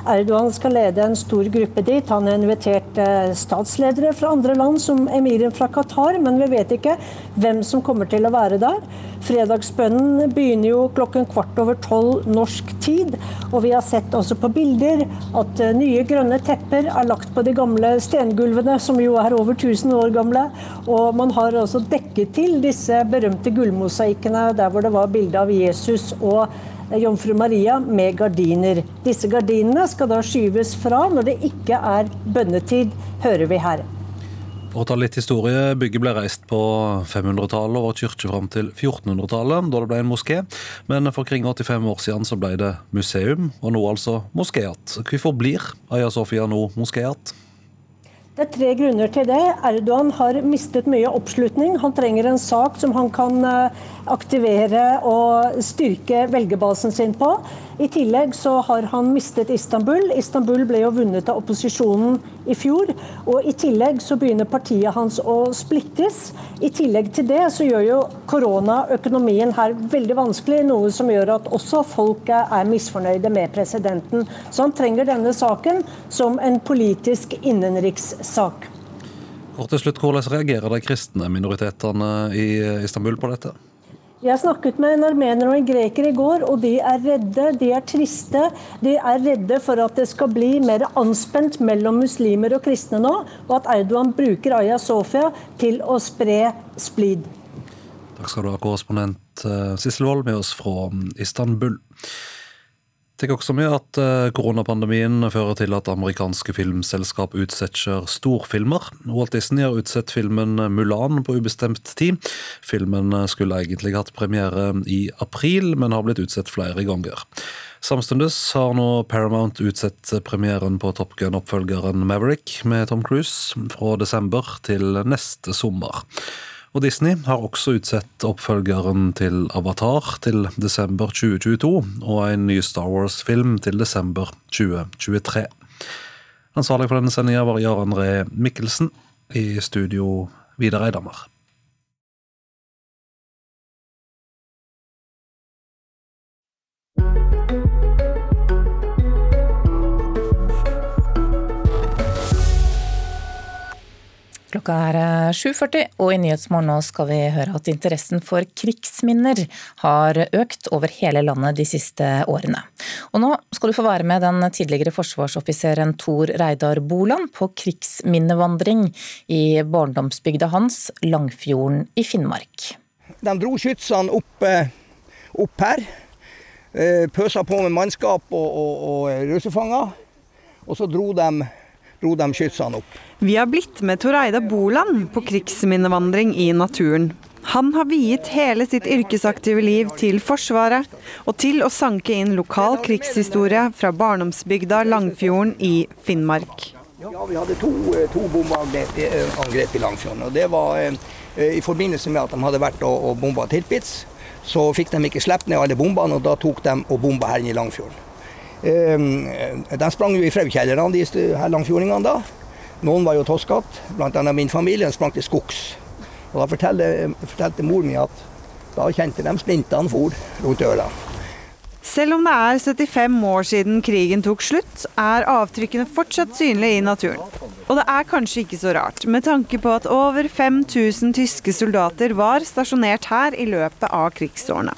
Erdogan skal lede en stor gruppe dit. Han har invitert eh, statsledere fra andre land, som emiren fra Qatar, men vi vet ikke hvem som kommer til å være der. Fredagsbønnen begynner jo klokken kvart over tolv norsk tid. Og vi har sett også på bilder at eh, nye grønne tepper er lagt på de gamle stengulvene, som jo er over 1000 år gamle. Og man har også dekket til disse berømte gullmosaikkene der hvor det var bilde av Jesus og jomfru Maria med gardiner. Disse gardinene skal da skyves fra når det ikke er bønnetid, hører vi her. For å ta litt historie, Bygget ble reist på 500-tallet og var kirke fram til 1400-tallet, da det ble en moské. Men for kring 85 år siden så ble det museum, og nå altså moské igjen. Hvorfor blir Aya Sofia nå moské igjen? Det er tre grunner til det. Erdogan har mistet mye oppslutning. Han trenger en sak som han kan eh, aktivere og styrke velgerbasen sin på. I tillegg så har han mistet Istanbul. Istanbul ble jo vunnet av opposisjonen i fjor. Og i tillegg så begynner partiet hans å splittes. I tillegg til det så gjør jo korona økonomien her veldig vanskelig, noe som gjør at også folk er misfornøyde med presidenten. Så han trenger denne saken som en politisk innenrikssak. Kort til slutt, Hvordan reagerer de kristne minoritetene i Istanbul på dette? Jeg snakket med en armener og en greker i går, og de er redde, de er triste. De er redde for at det skal bli mer anspent mellom muslimer og kristne nå, og at Erdogan bruker Aya Sofia til å spre splid. Takk skal du ha, korrespondent eh, Sissel Wold med oss fra Istanbul. Tenk også mye at eh, koronapandemien fører til at amerikanske filmselskap utsetter storfilmer. Walt Disney har utsett filmen Mulan på ubestemt tid. Filmen skulle egentlig hatt premiere i april, men har blitt utsett flere ganger. Samtidig har nå Paramount utsett premieren på Top Gun-oppfølgeren Maverick med Tom Cruise fra desember til neste sommer. Og Disney har også utsett oppfølgeren til Avatar til desember 2022, og en ny Star Wars-film til desember 2023. Ansvarlig for denne sendinga var Jarand Ree Mikkelsen. I studio Vidar Eidhammer. Klokka er 7.40, eh, og i Nyhetsmorgen nå skal vi høre at interessen for krigsminner har økt over hele landet de siste årene. Og nå skal du få være med den tidligere forsvarsoffiseren Tor Reidar Boland på krigsminnevandring i barndomsbygda hans, Langfjorden i Finnmark. De dro skytsene opp, eh, opp her. Eh, Pøsa på med mannskap og, og, og russefanger. Og så dro de dro de skytsene opp. Vi har blitt med Tor Eida Boland på krigsminnevandring i naturen. Han har viet hele sitt yrkesaktive liv til Forsvaret, og til å sanke inn lokal krigshistorie fra barndomsbygda Langfjorden i Finnmark. Ja, Vi hadde to, eh, to bombeangrep eh, i Langfjorden. og Det var eh, i forbindelse med at de hadde vært og, og bomba Tirpitz. Så fikk de ikke sluppet ned alle bombene, og da tok de og bomba her inne i Langfjorden. Ehm, de sprang jo i fraukjellerne, de her langfjordingene da. Noen var jo toskete, bl.a. min familie sprang til skogs. Og Da fortalte, fortalte mor mi at da kjente de splintene for rundt øra. Selv om det er 75 år siden krigen tok slutt, er avtrykkene fortsatt synlige i naturen. Og det er kanskje ikke så rart, med tanke på at over 5000 tyske soldater var stasjonert her i løpet av krigsårene.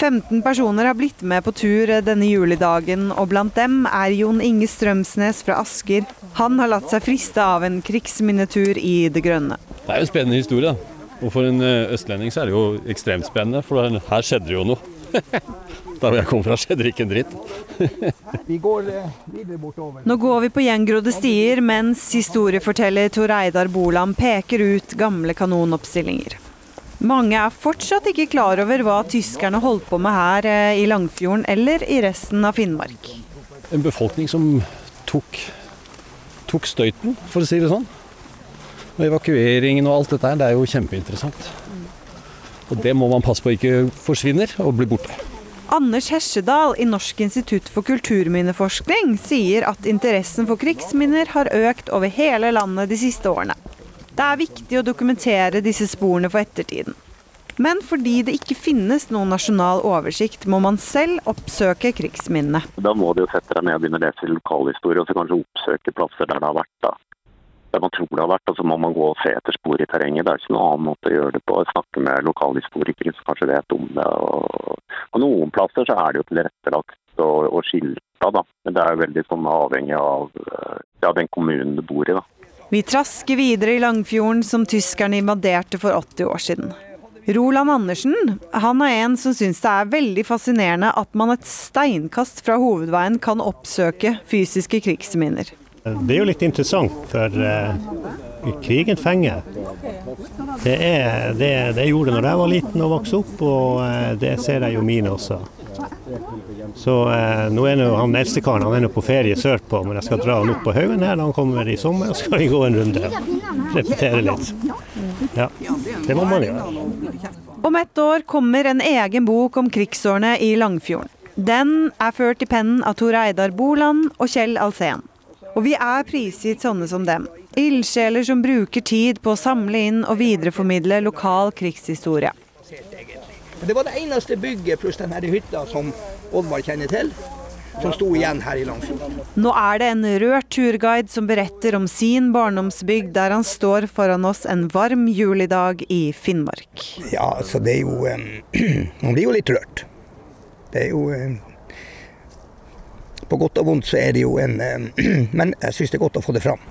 15 personer har blitt med på tur denne julidagen, og blant dem er Jon Inge Strømsnes fra Asker. Han har latt seg friste av en krigsminnetur i det grønne. Det er jo en spennende historie. Og for en eh, østlending så er det jo ekstremt spennende, for her skjedde det jo noe. Der jeg kom fra, skjedde det ikke en dritt. vi går eh, videre bortover. Nå går vi på gjengrodde stier, mens historieforteller Tor Eidar Boland peker ut gamle kanonoppstillinger. Mange er fortsatt ikke klar over hva tyskerne holdt på med her eh, i Langfjorden eller i resten av Finnmark. En befolkning som tok tok støyten, for å si det sånn. Og evakueringen og alt dette her, det er jo kjempeinteressant. Og det må man passe på ikke forsvinner og blir borte. Anders Hesjedal i Norsk institutt for kulturminneforskning sier at interessen for krigsminner har økt over hele landet de siste årene. Det er viktig å dokumentere disse sporene for ettertiden. Men fordi det ikke finnes noen nasjonal oversikt, må man selv oppsøke krigsminnene. Da må du jo sette deg ned og begynne å lese lokalhistorie, og så kanskje oppsøke plasser der det har vært. da der man tror det har vært, og så må man gå og se etter spor i terrenget. Det er ikke noen annen måte å gjøre det på. Snakke med lokalhistorikere som kanskje vet om det. Og på noen plasser så er det jo tilrettelagt og, og skilta, da. Men det er jo veldig sånn avhengig av ja, den kommunen du bor i, da. Vi trasker videre i Langfjorden som tyskerne invaderte for 80 år siden. Roland Andersen han er en som syns det er veldig fascinerende at man et steinkast fra hovedveien kan oppsøke fysiske krigsminner. Det er jo litt interessant, for uh, krigen fenger. Det, er, det, det gjorde det når jeg var liten og vokste opp, og uh, det ser jeg jo mine også. Så eh, nå er nå han eldstekaren han er nå på ferie sørpå, men jeg skal dra han opp på haugen her han kommer i sommer, og skal vi gå en runde. Repetere litt. Ja, det må man gjøre. Om ett år kommer en egen bok om krigsårene i Langfjorden. Den er ført i pennen av Tor Eidar Boland og Kjell Alsen. Og vi er prisgitt sånne som dem. Ildsjeler som bruker tid på å samle inn og videreformidle lokal krigshistorie. Det var det eneste bygget pluss denne hytta som Oddvar kjenner til, som sto igjen her i Langfjord. Nå er det en rørt turguide som beretter om sin barndomsbygd, der han står foran oss en varm julidag i Finnmark. Ja, altså det er jo Man blir jo litt rørt. Det er jo på godt og vondt så er det jo en Men jeg syns det er godt å få det fram.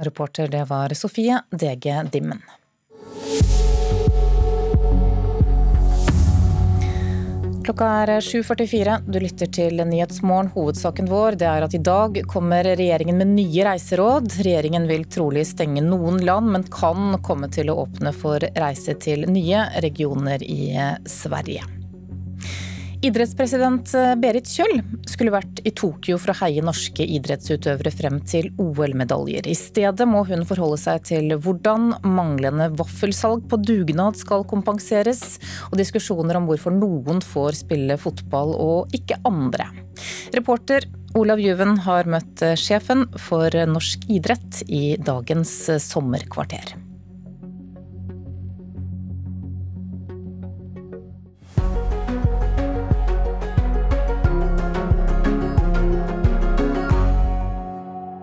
Reporter det var Sofie DG Dimmen. Klokka er 7.44. Du lytter til Nyhetsmorgen. Hovedsaken vår det er at i dag kommer regjeringen med nye reiseråd. Regjeringen vil trolig stenge noen land, men kan komme til å åpne for reise til nye regioner i Sverige. Idrettspresident eh, Berit Kjøll skulle vært i Tokyo for å heie norske idrettsutøvere frem til OL-medaljer. I stedet må hun forholde seg til hvordan manglende vaffelsalg på dugnad skal kompenseres, og diskusjoner om hvorfor noen får spille fotball og ikke andre. Reporter Olav Juven har møtt eh, sjefen for norsk idrett i dagens eh, sommerkvarter.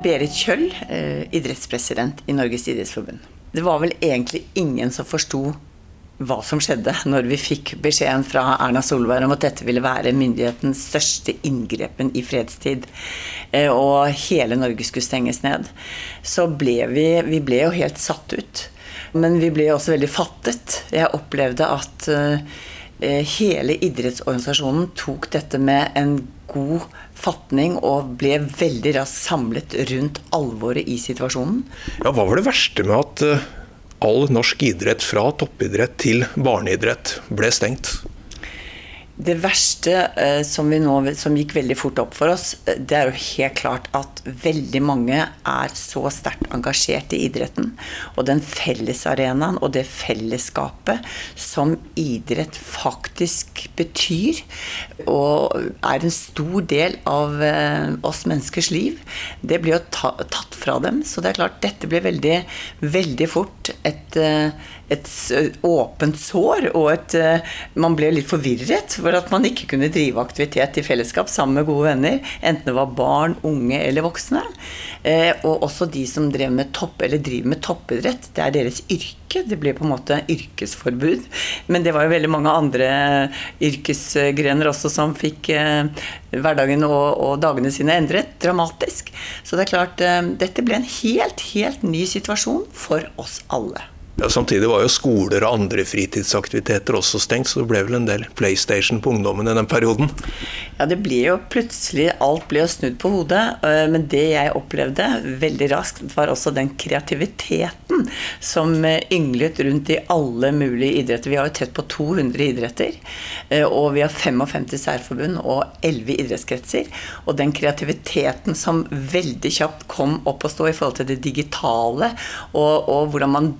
Berit Kjøll, eh, idrettspresident i Norges idrettsforbund. Det var vel egentlig ingen som forsto hva som skjedde når vi fikk beskjeden fra Erna Solberg om at dette ville være myndighetens største inngrepen i fredstid, eh, og hele Norge skulle stenges ned. Så ble vi, vi ble jo helt satt ut. Men vi ble også veldig fattet. Jeg opplevde at eh, hele idrettsorganisasjonen tok dette med en god fatning og ble veldig raskt samlet rundt alvoret i situasjonen. Ja, Hva var det verste med at eh, all norsk idrett, fra toppidrett til barneidrett, ble stengt? Det verste eh, som, nå, som, gikk veldig fort opp for oss, eh, det er jo helt klart at veldig mange er så sterkt engasjert i idretten. Og den fellesarenaen og det fellesskapet som idrett faktisk betyr, og er en stor del av eh, oss menneskers liv, det blir jo tatt fra dem. Så det er klart, dette ble veldig, veldig fort et et åpent sår, og et, man ble litt forvirret for at man ikke kunne drive aktivitet i fellesskap sammen med gode venner, enten det var barn, unge eller voksne. Og også de som drev med topp, eller driver med toppidrett. Det er deres yrke. Det ble på en måte yrkesforbud. Men det var jo veldig mange andre yrkesgrener også som fikk hverdagen og, og dagene sine endret dramatisk. Så det er klart, dette ble en helt, helt ny situasjon for oss alle. Ja, samtidig var jo skoler og andre fritidsaktiviteter også stengt, så det ble vel en del PlayStation på ungdommen i den perioden? Ja, det blir jo plutselig Alt blir jo snudd på hodet. Eh, men det jeg opplevde veldig raskt, var også den kreativiteten som eh, ynglet rundt i alle mulige idretter. Vi har jo tett på 200 idretter. Eh, og vi har 55 særforbund og 11 idrettskretser. Og den kreativiteten som veldig kjapt kom opp å stå i forhold til det digitale, og, og hvordan man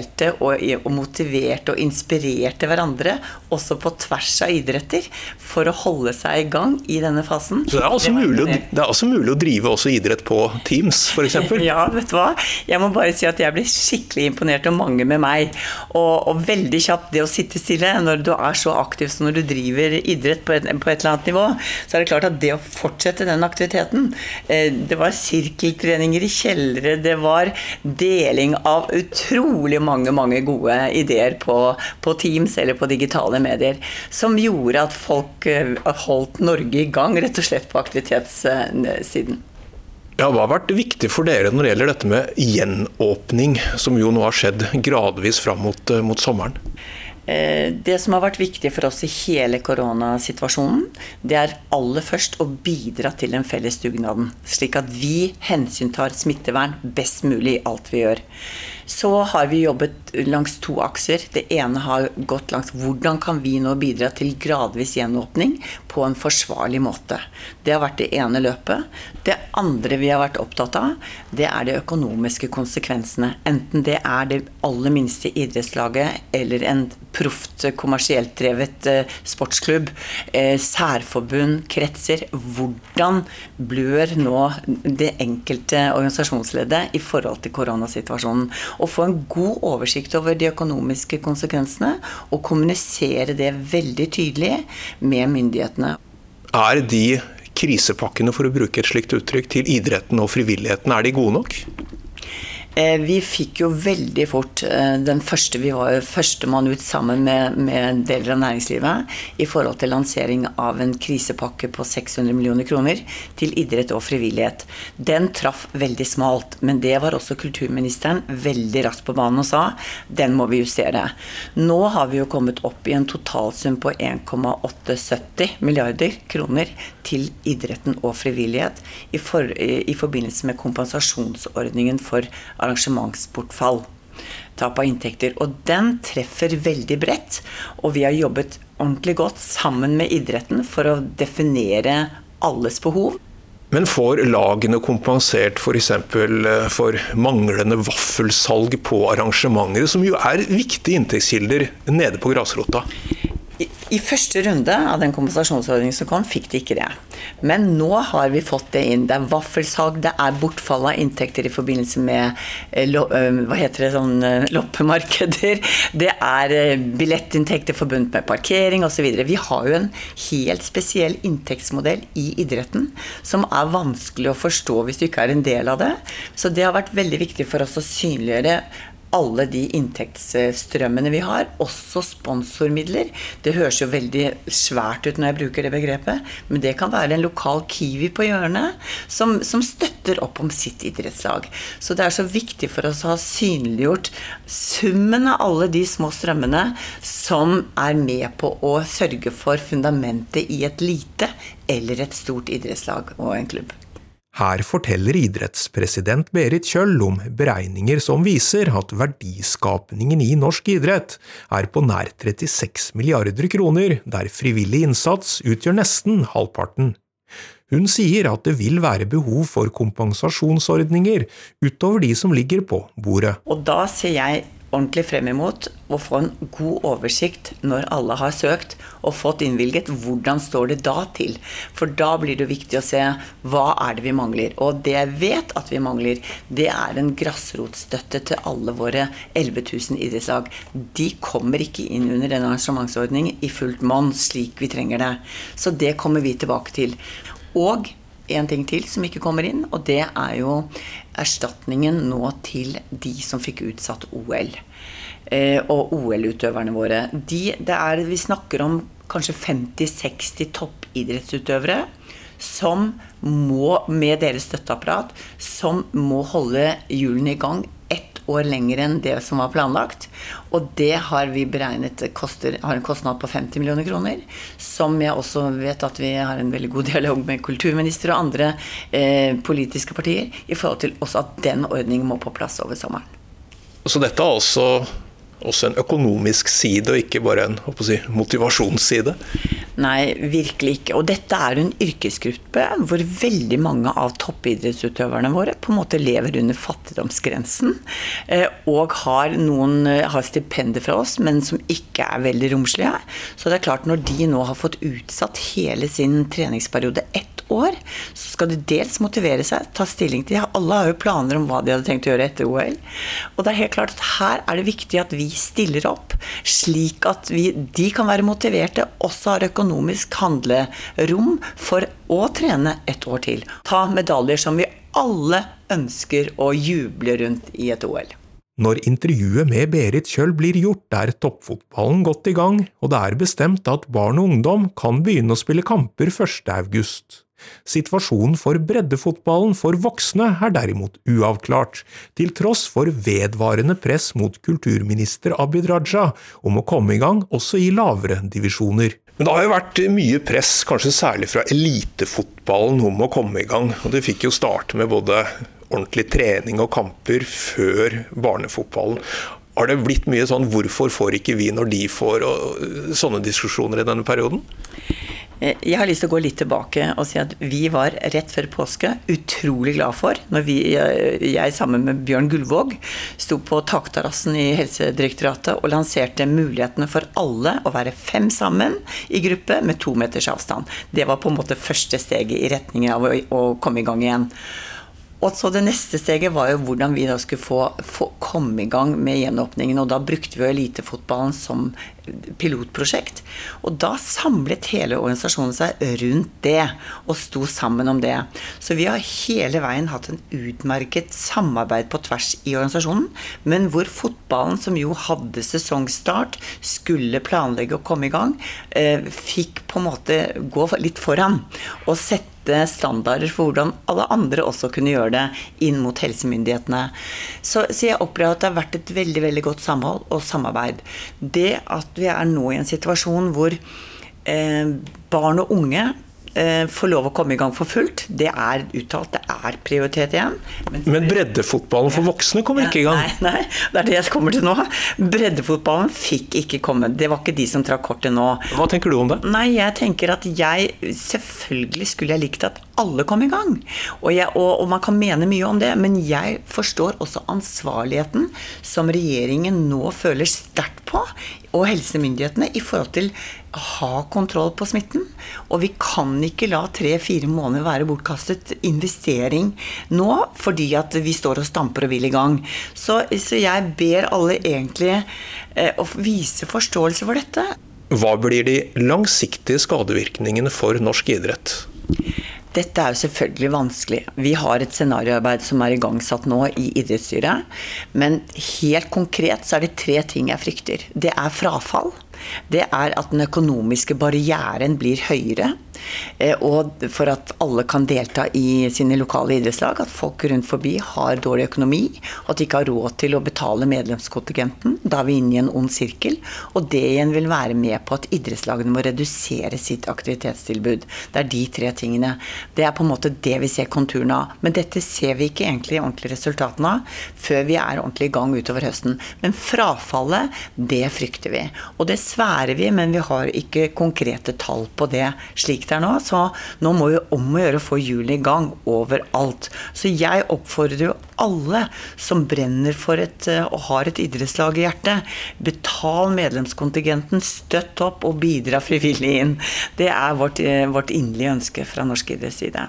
delte og, og motiverte og inspirerte hverandre, også på tvers av idretter, for å holde seg i gang i denne fasen. Så det er, altså mulig, å, det er også mulig å drive også idrett på Teams, f.eks.? ja, vet du hva. Jeg må bare si at jeg ble skikkelig imponert, og mange med meg. Og, og, veldig kjapt det å sitte stille når du er så aktiv som når du driver idrett på et, på et, eller annet nivå, så er det klart at det å fortsette den aktiviteten eh, Det var sirkeltreninger i kjellere, det var deling av utrolig mange, mange gode ideer på, på Teams eller på digitale medier, som gjorde at folk eh, holdt Norge i gang, rett og slett på aktivitetssiden. Ja, hva har vært viktig for dere når det gjelder dette med gjenåpning, som jo nå har skjedd gradvis fram mot, eh, mot sommeren? Eh, det som har vært viktig for oss i hele koronasituasjonen, det er aller først å bidra til den felles dugnaden. Slik at vi hensyntar smittevern best mulig i alt vi gjør. Så har vi jobbet langs to akser. Det ene har gått langs hvordan kan vi nå bidra til gradvis gjenåpning på en forsvarlig måte. Det har vært det ene løpet. Det andre vi har vært opptatt av, det er de økonomiske konsekvensene. Enten det er det aller minste idrettslaget eller en proft, kommersielt drevet eh, sportsklubb, eh, særforbund, kretser. Hvordan blør nå det enkelte organisasjonsleddet i forhold til koronasituasjonen? Å få en god oversikt over de økonomiske konsekvensene og kommunisere det veldig tydelig med myndighetene. Er de krisepakkene, for å bruke et slikt uttrykk, til idretten og frivilligheten, er de gode nok? Eh, vi fikk jo veldig fort eh, den første Vi var førstemann ut sammen med, med, deler av næringslivet i forhold til lansering av en krisepakke på 600 millioner kroner til idrett og frivillighet. Den traff veldig smalt, men det var også kulturministeren veldig raskt på banen og sa den må vi justere. Nå har vi jo kommet opp i en totalsum på 1,870 milliarder kroner til idretten og frivillighet i, for, i forbindelse med kompensasjonsordningen for arrangementsbortfall. Tap av inntekter. Og den treffer veldig bredt. Og vi har jobbet ordentlig godt sammen med idretten for å definere alles behov. Men får lagene kompensert f.eks. For, eh, for manglende vaffelsalg på arrangementer, som jo er viktige inntektskilder nede på grasrota? I første runde av den kompensasjonsordningen som kom, fikk de ikke det. Men nå har vi fått det inn. Det er vaffelsalg, det er bortfall av inntekter i forbindelse med eh, eh, hva heter det, sånn eh, loppemarkeder. Det er billettinntekter forbundet med parkering osv. Vi har jo en helt spesiell inntektsmodell i idretten som er vanskelig å forstå hvis du ikke er en del av det. Så det har vært veldig viktig for oss å synliggjøre alle de inntektsstrømmene vi har, også sponsormidler. Det høres jo veldig svært ut når jeg bruker det begrepet, men det kan være en lokal Kiwi på hjørnet som, som støtter opp om sitt idrettslag. Så det er så viktig for oss å ha synliggjort summen av alle de små strømmene som er med på å sørge for fundamentet i et lite eller et stort idrettslag og en klubb. Her forteller idrettspresident Berit Kjøll om beregninger som viser at verdiskapningen i norsk idrett er på nær 36 milliarder kroner, der frivillig innsats utgjør nesten halvparten. Hun sier at det vil være behov for kompensasjonsordninger utover de som ligger på bordet. Og da ser jeg ordentlig frem imot å få en god oversikt når alle har søkt og fått innvilget. Hvordan står det da til? For da blir det viktig å se hva er det vi mangler. Og det jeg vet at vi mangler, det er en grasrotstøtte til alle våre 11 000 idrettslag. De kommer ikke inn under en arrangementsordning i fullt monn slik vi trenger det. Så det kommer vi tilbake til. Og en ting til som ikke kommer inn, og det er jo erstatningen nå til de som fikk utsatt OL. Eh, og OL-utøverne våre. De, er, vi snakker om kanskje 50-60 toppidrettsutøvere som må, med deres støtteapparat, som må holde hjulene i gang år lenger enn det som var planlagt. Og det har vi beregnet koster, har en kostnad på 50 millioner kroner. Som jeg også vet at vi har en veldig god dialog med kulturminister og andre eh, politiske partier i forhold til også at den ordningen må på plass over sommeren. Så dette er også også en økonomisk side, og ikke bare en si, motivasjonsside? Nei, virkelig ikke. Og dette er en yrkesgruppe hvor veldig mange av toppidrettsutøverne våre på en måte lever under fattigdomsgrensen. Eh, og har noen eh, har stipender fra oss, men som ikke er veldig romslige. Så det er klart, når de nå har fått utsatt hele sin treningsperiode ett år, så skal de dels motivere seg, ta stilling til Alle har jo planer om hva de hadde tenkt å gjøre etter OL. Og det er helt klart at her er det viktig at vi stiller opp, slik at vi, de kan være motiverte, også har økonomisk handlerom for å trene et år til. Ta medaljer som vi alle ønsker å juble rundt i et OL. Når intervjuet med Berit Kjøll blir gjort, er toppfotballen godt i gang, og det er bestemt at barn og ungdom kan begynne å spille kamper 1. Situasjonen for breddefotballen for voksne er derimot uavklart, til tross for vedvarende press mot kulturminister Abid Raja om å komme i gang også i lavere divisjoner. Men Det har jo vært mye press, kanskje særlig fra elitefotballen, om å komme i gang. Og Det fikk jo starte med både ordentlig trening og kamper før barnefotballen. Har det blitt mye sånn 'hvorfor får ikke vi når de får', og sånne diskusjoner i denne perioden? Eh, jeg har lyst til å gå litt tilbake og si at vi var rett før påske utrolig glad for når vi, jeg sammen med Bjørn Gullvåg sto på takterrassen i Helsedirektoratet og lanserte mulighetene for alle å være fem sammen i gruppe med to meters avstand. Det var på en måte første steget i retning av å, å komme i gang igjen. Og så Det neste steget var jo hvordan vi da skulle få, få komme i gang med gjenåpningen. og Da brukte vi jo elitefotballen som pilotprosjekt. Og da samlet hele organisasjonen seg rundt det, og sto sammen om det. Så vi har hele veien hatt en utmerket samarbeid på tvers i organisasjonen, men hvor fotballen, som jo hadde sesongstart, skulle planlegge å komme i gang, eh, fikk på en måte gå litt foran og sette standarder for hvordan alle andre også kunne gjøre det inn mot helsemyndighetene. Så, så jeg opplever at det har vært et veldig veldig godt samhold og samarbeid. Det at vi er nå i en situasjon hvor eh, barn og unge eh, får lov å komme i gang for fullt. Det er uttalt, det er prioritet igjen. Men, Men breddefotballen for voksne kommer ikke i gang? Nei, nei, det er det jeg kommer til nå. Breddefotballen fikk ikke komme. Det var ikke de som trakk kortet nå. Hva tenker du om det? Nei, jeg tenker at jeg Selvfølgelig skulle jeg likt at alle kom i gang. Og, jeg, og, og, man kan mene mye om det, men jeg forstår også ansvarligheten som regjeringen nå føler sterkt på, og helsemyndighetene, i forhold til ha kontroll på smitten. Og vi kan ikke la tre-fire måneder være bortkastet investering nå, fordi at vi står og stamper og vil i gang. Så, så jeg ber alle egentlig eh, å vise forståelse for dette. Hva blir de langsiktige skadevirkningene for norsk idrett? Dette er jo selvfølgelig vanskelig. Vi har et scenarioarbeid som er igangsatt nå i idrettsstyret. Men helt konkret så er det tre ting jeg frykter. Det er frafall. Det er at den økonomiske barrieren blir høyere. Eh, og for at alle kan delta i sine lokale idrettslag. At folk rundt forbi har dårlig økonomi, og at de ikke har råd til å betale medlemskontingenten. Da er vi inne i en ond sirkel. Og det igjen vil være med på at idrettslagene må redusere sitt aktivitetstilbud. Det er de tre tingene. Det er på en måte det vi ser konturene av. Men dette ser vi ikke egentlig ordentlig resultatene av før vi er ordentlig i gang utover høsten. Men frafallet, det frykter vi. Og det sværer vi, men vi har ikke konkrete tall på det slik det er nå. Så nå må vi om å gjøre å få hjulene i gang overalt. Så jeg oppfordrer jo alle som brenner for et, eh, og har et idrettslag i hjertet, betal medlemskontingenten, støtt opp og bidra frivillig inn. Det er vårt, eh, vårt inderlige ønske fra norsk idrettsside.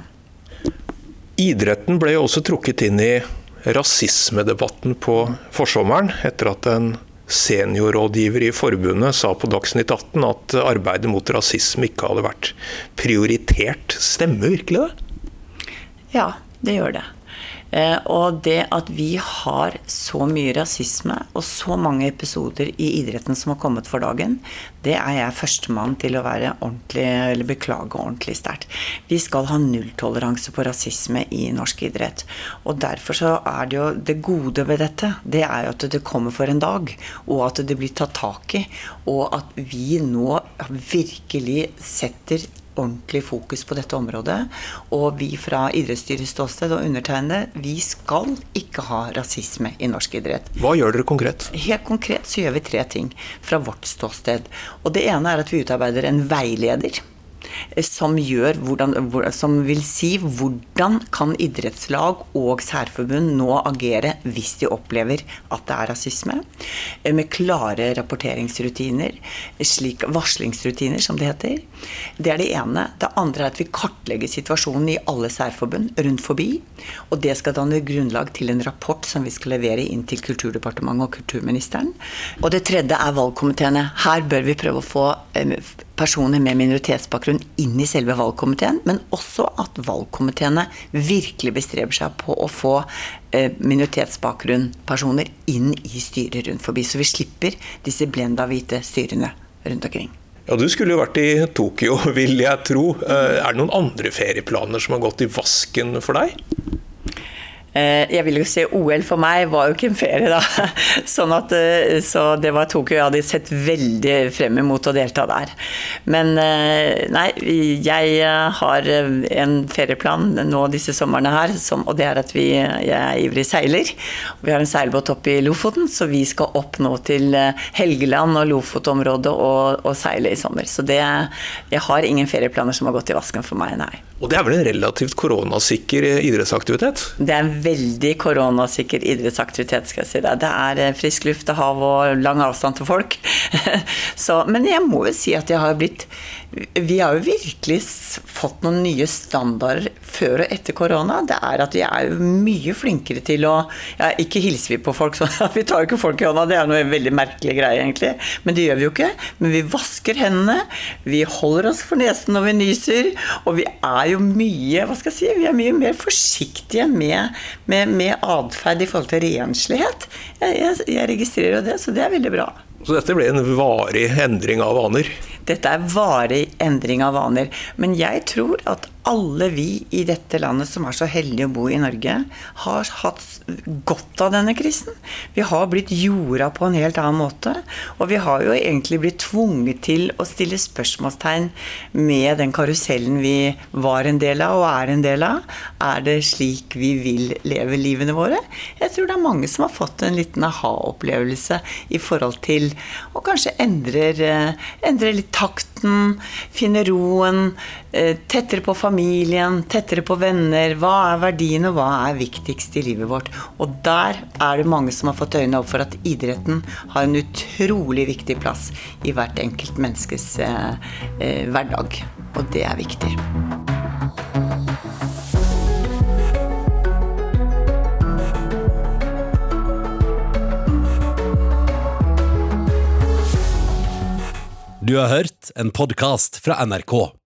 Idretten ble jo også trukket inn i rasismedebatten på forsommeren, etter at en seniorrådgiver i forbundet sa på Dagsnytt 18 at arbeidet mot rasisme ikke hadde vært prioritert. Stemmer virkelig det? Ja, det gjør det. Eh, og det at vi har så mye rasisme og så mange episoder i idretten som har kommet for dagen, det er jeg førstemann til å være ordentlig, eller beklage ordentlig sterkt. Vi skal ha nulltoleranse på rasisme i norsk idrett. Og derfor så er det jo det gode ved dette, det er jo at det kommer for en dag. Og at det blir tatt tak i. Og at vi nå virkelig setter ordentlig fokus på dette området. Og vi fra idrettsstyrets ståsted og undertegnede, vi skal ikke ha rasisme i norsk idrett. Hva gjør dere konkret? Helt konkret så gjør vi tre ting fra vårt ståsted. Og det ene er at vi utarbeider en veileder som, gjør hvordan, som vil si hvordan kan idrettslag og særforbund nå agere hvis de opplever at det er rasisme, eh, med klare rapporteringsrutiner, slik varslingsrutiner som det heter. Det er det ene. Det andre er at vi kartlegger situasjonen i alle særforbund rundt forbi. Og det skal danne grunnlag til en rapport som vi skal levere inn til Kulturdepartementet og kulturministeren. Og det tredje er valgkomiteene. Her bør vi prøve å få eh, personer med minoritetsbakgrunn inn i selve valgkomiteen, men også at valgkomiteene virkelig bestreber seg på å få minoritetsbakgrunnpersoner minoritetsbakgrunn-personer inn i styret rundt forbi, så vi slipper disse blenda hvite styrene rundt omkring. Ja, Du skulle jo vært i Tokyo, vil jeg tro. Eh, er det noen andre ferieplaner som har gått i vasken for deg? Eh, jeg vil jo se OL for meg var jo ikke en ferie, da. Sånn at, eh, så det var Tokyo jeg hadde sett veldig frem imot å delta der. Men eh, nei, jeg har en ferieplan nå disse somrene her, som, og det er at vi, jeg er ivrig seiler. Vi har en seilbåt oppe i Lofoten, så vi skal opp nå til Helgeland og Lofotområdet og, og seile i sommer. Så det, jeg har ingen ferieplaner som har gått i vasken for meg, nei. Og det er vel en relativt koronasikker idrettsaktivitet? Det er en veldig koronasikker idrettsaktivitet, skal jeg si deg. Det er eh, frisk luft og hav og lang avstand til folk. Så, men jeg må jo si at jeg har blitt vi har jo virkelig fått noen nye standarder før og etter korona. Det er at vi er mye flinkere til å ja, Ikke hilser vi på folk sånn Vi tar jo ikke folk i hånda, det er noe veldig merkelig greie, egentlig. Men det gjør vi jo ikke. Men vi vasker hendene. Vi holder oss for nesen når vi nyser. Og vi er jo mye hva skal jeg si, vi er mye mer forsiktige med, med, med atferd i forhold til renslighet. Jeg, jeg, jeg registrerer jo det, så det er veldig bra. Så dette ble en varig endring av vaner? Dette er varig endring av vaner. Men jeg tror at alle vi i dette landet som er så heldige å bo i Norge, har hatt godt av denne krisen. Vi har blitt jorda på en helt annen måte. Og vi har jo egentlig blitt tvunget til å stille spørsmålstegn med den karusellen vi var en del av og er en del av. Er det slik vi vil leve livene våre? Jeg tror det er mange som har fått en liten aha-opplevelse i forhold til å kanskje endre, endrer litt takten, finne roen, eh, tettere på familien, tettere på venner. Hva er verdiene, hva er viktigst i livet vårt? Og der er det mange som har fått øynene opp for at idretten har en utrolig viktig plass i hvert enkelt menneskes eh, eh, hverdag. Og det er viktig. Du har hørt en podkast fra NRK.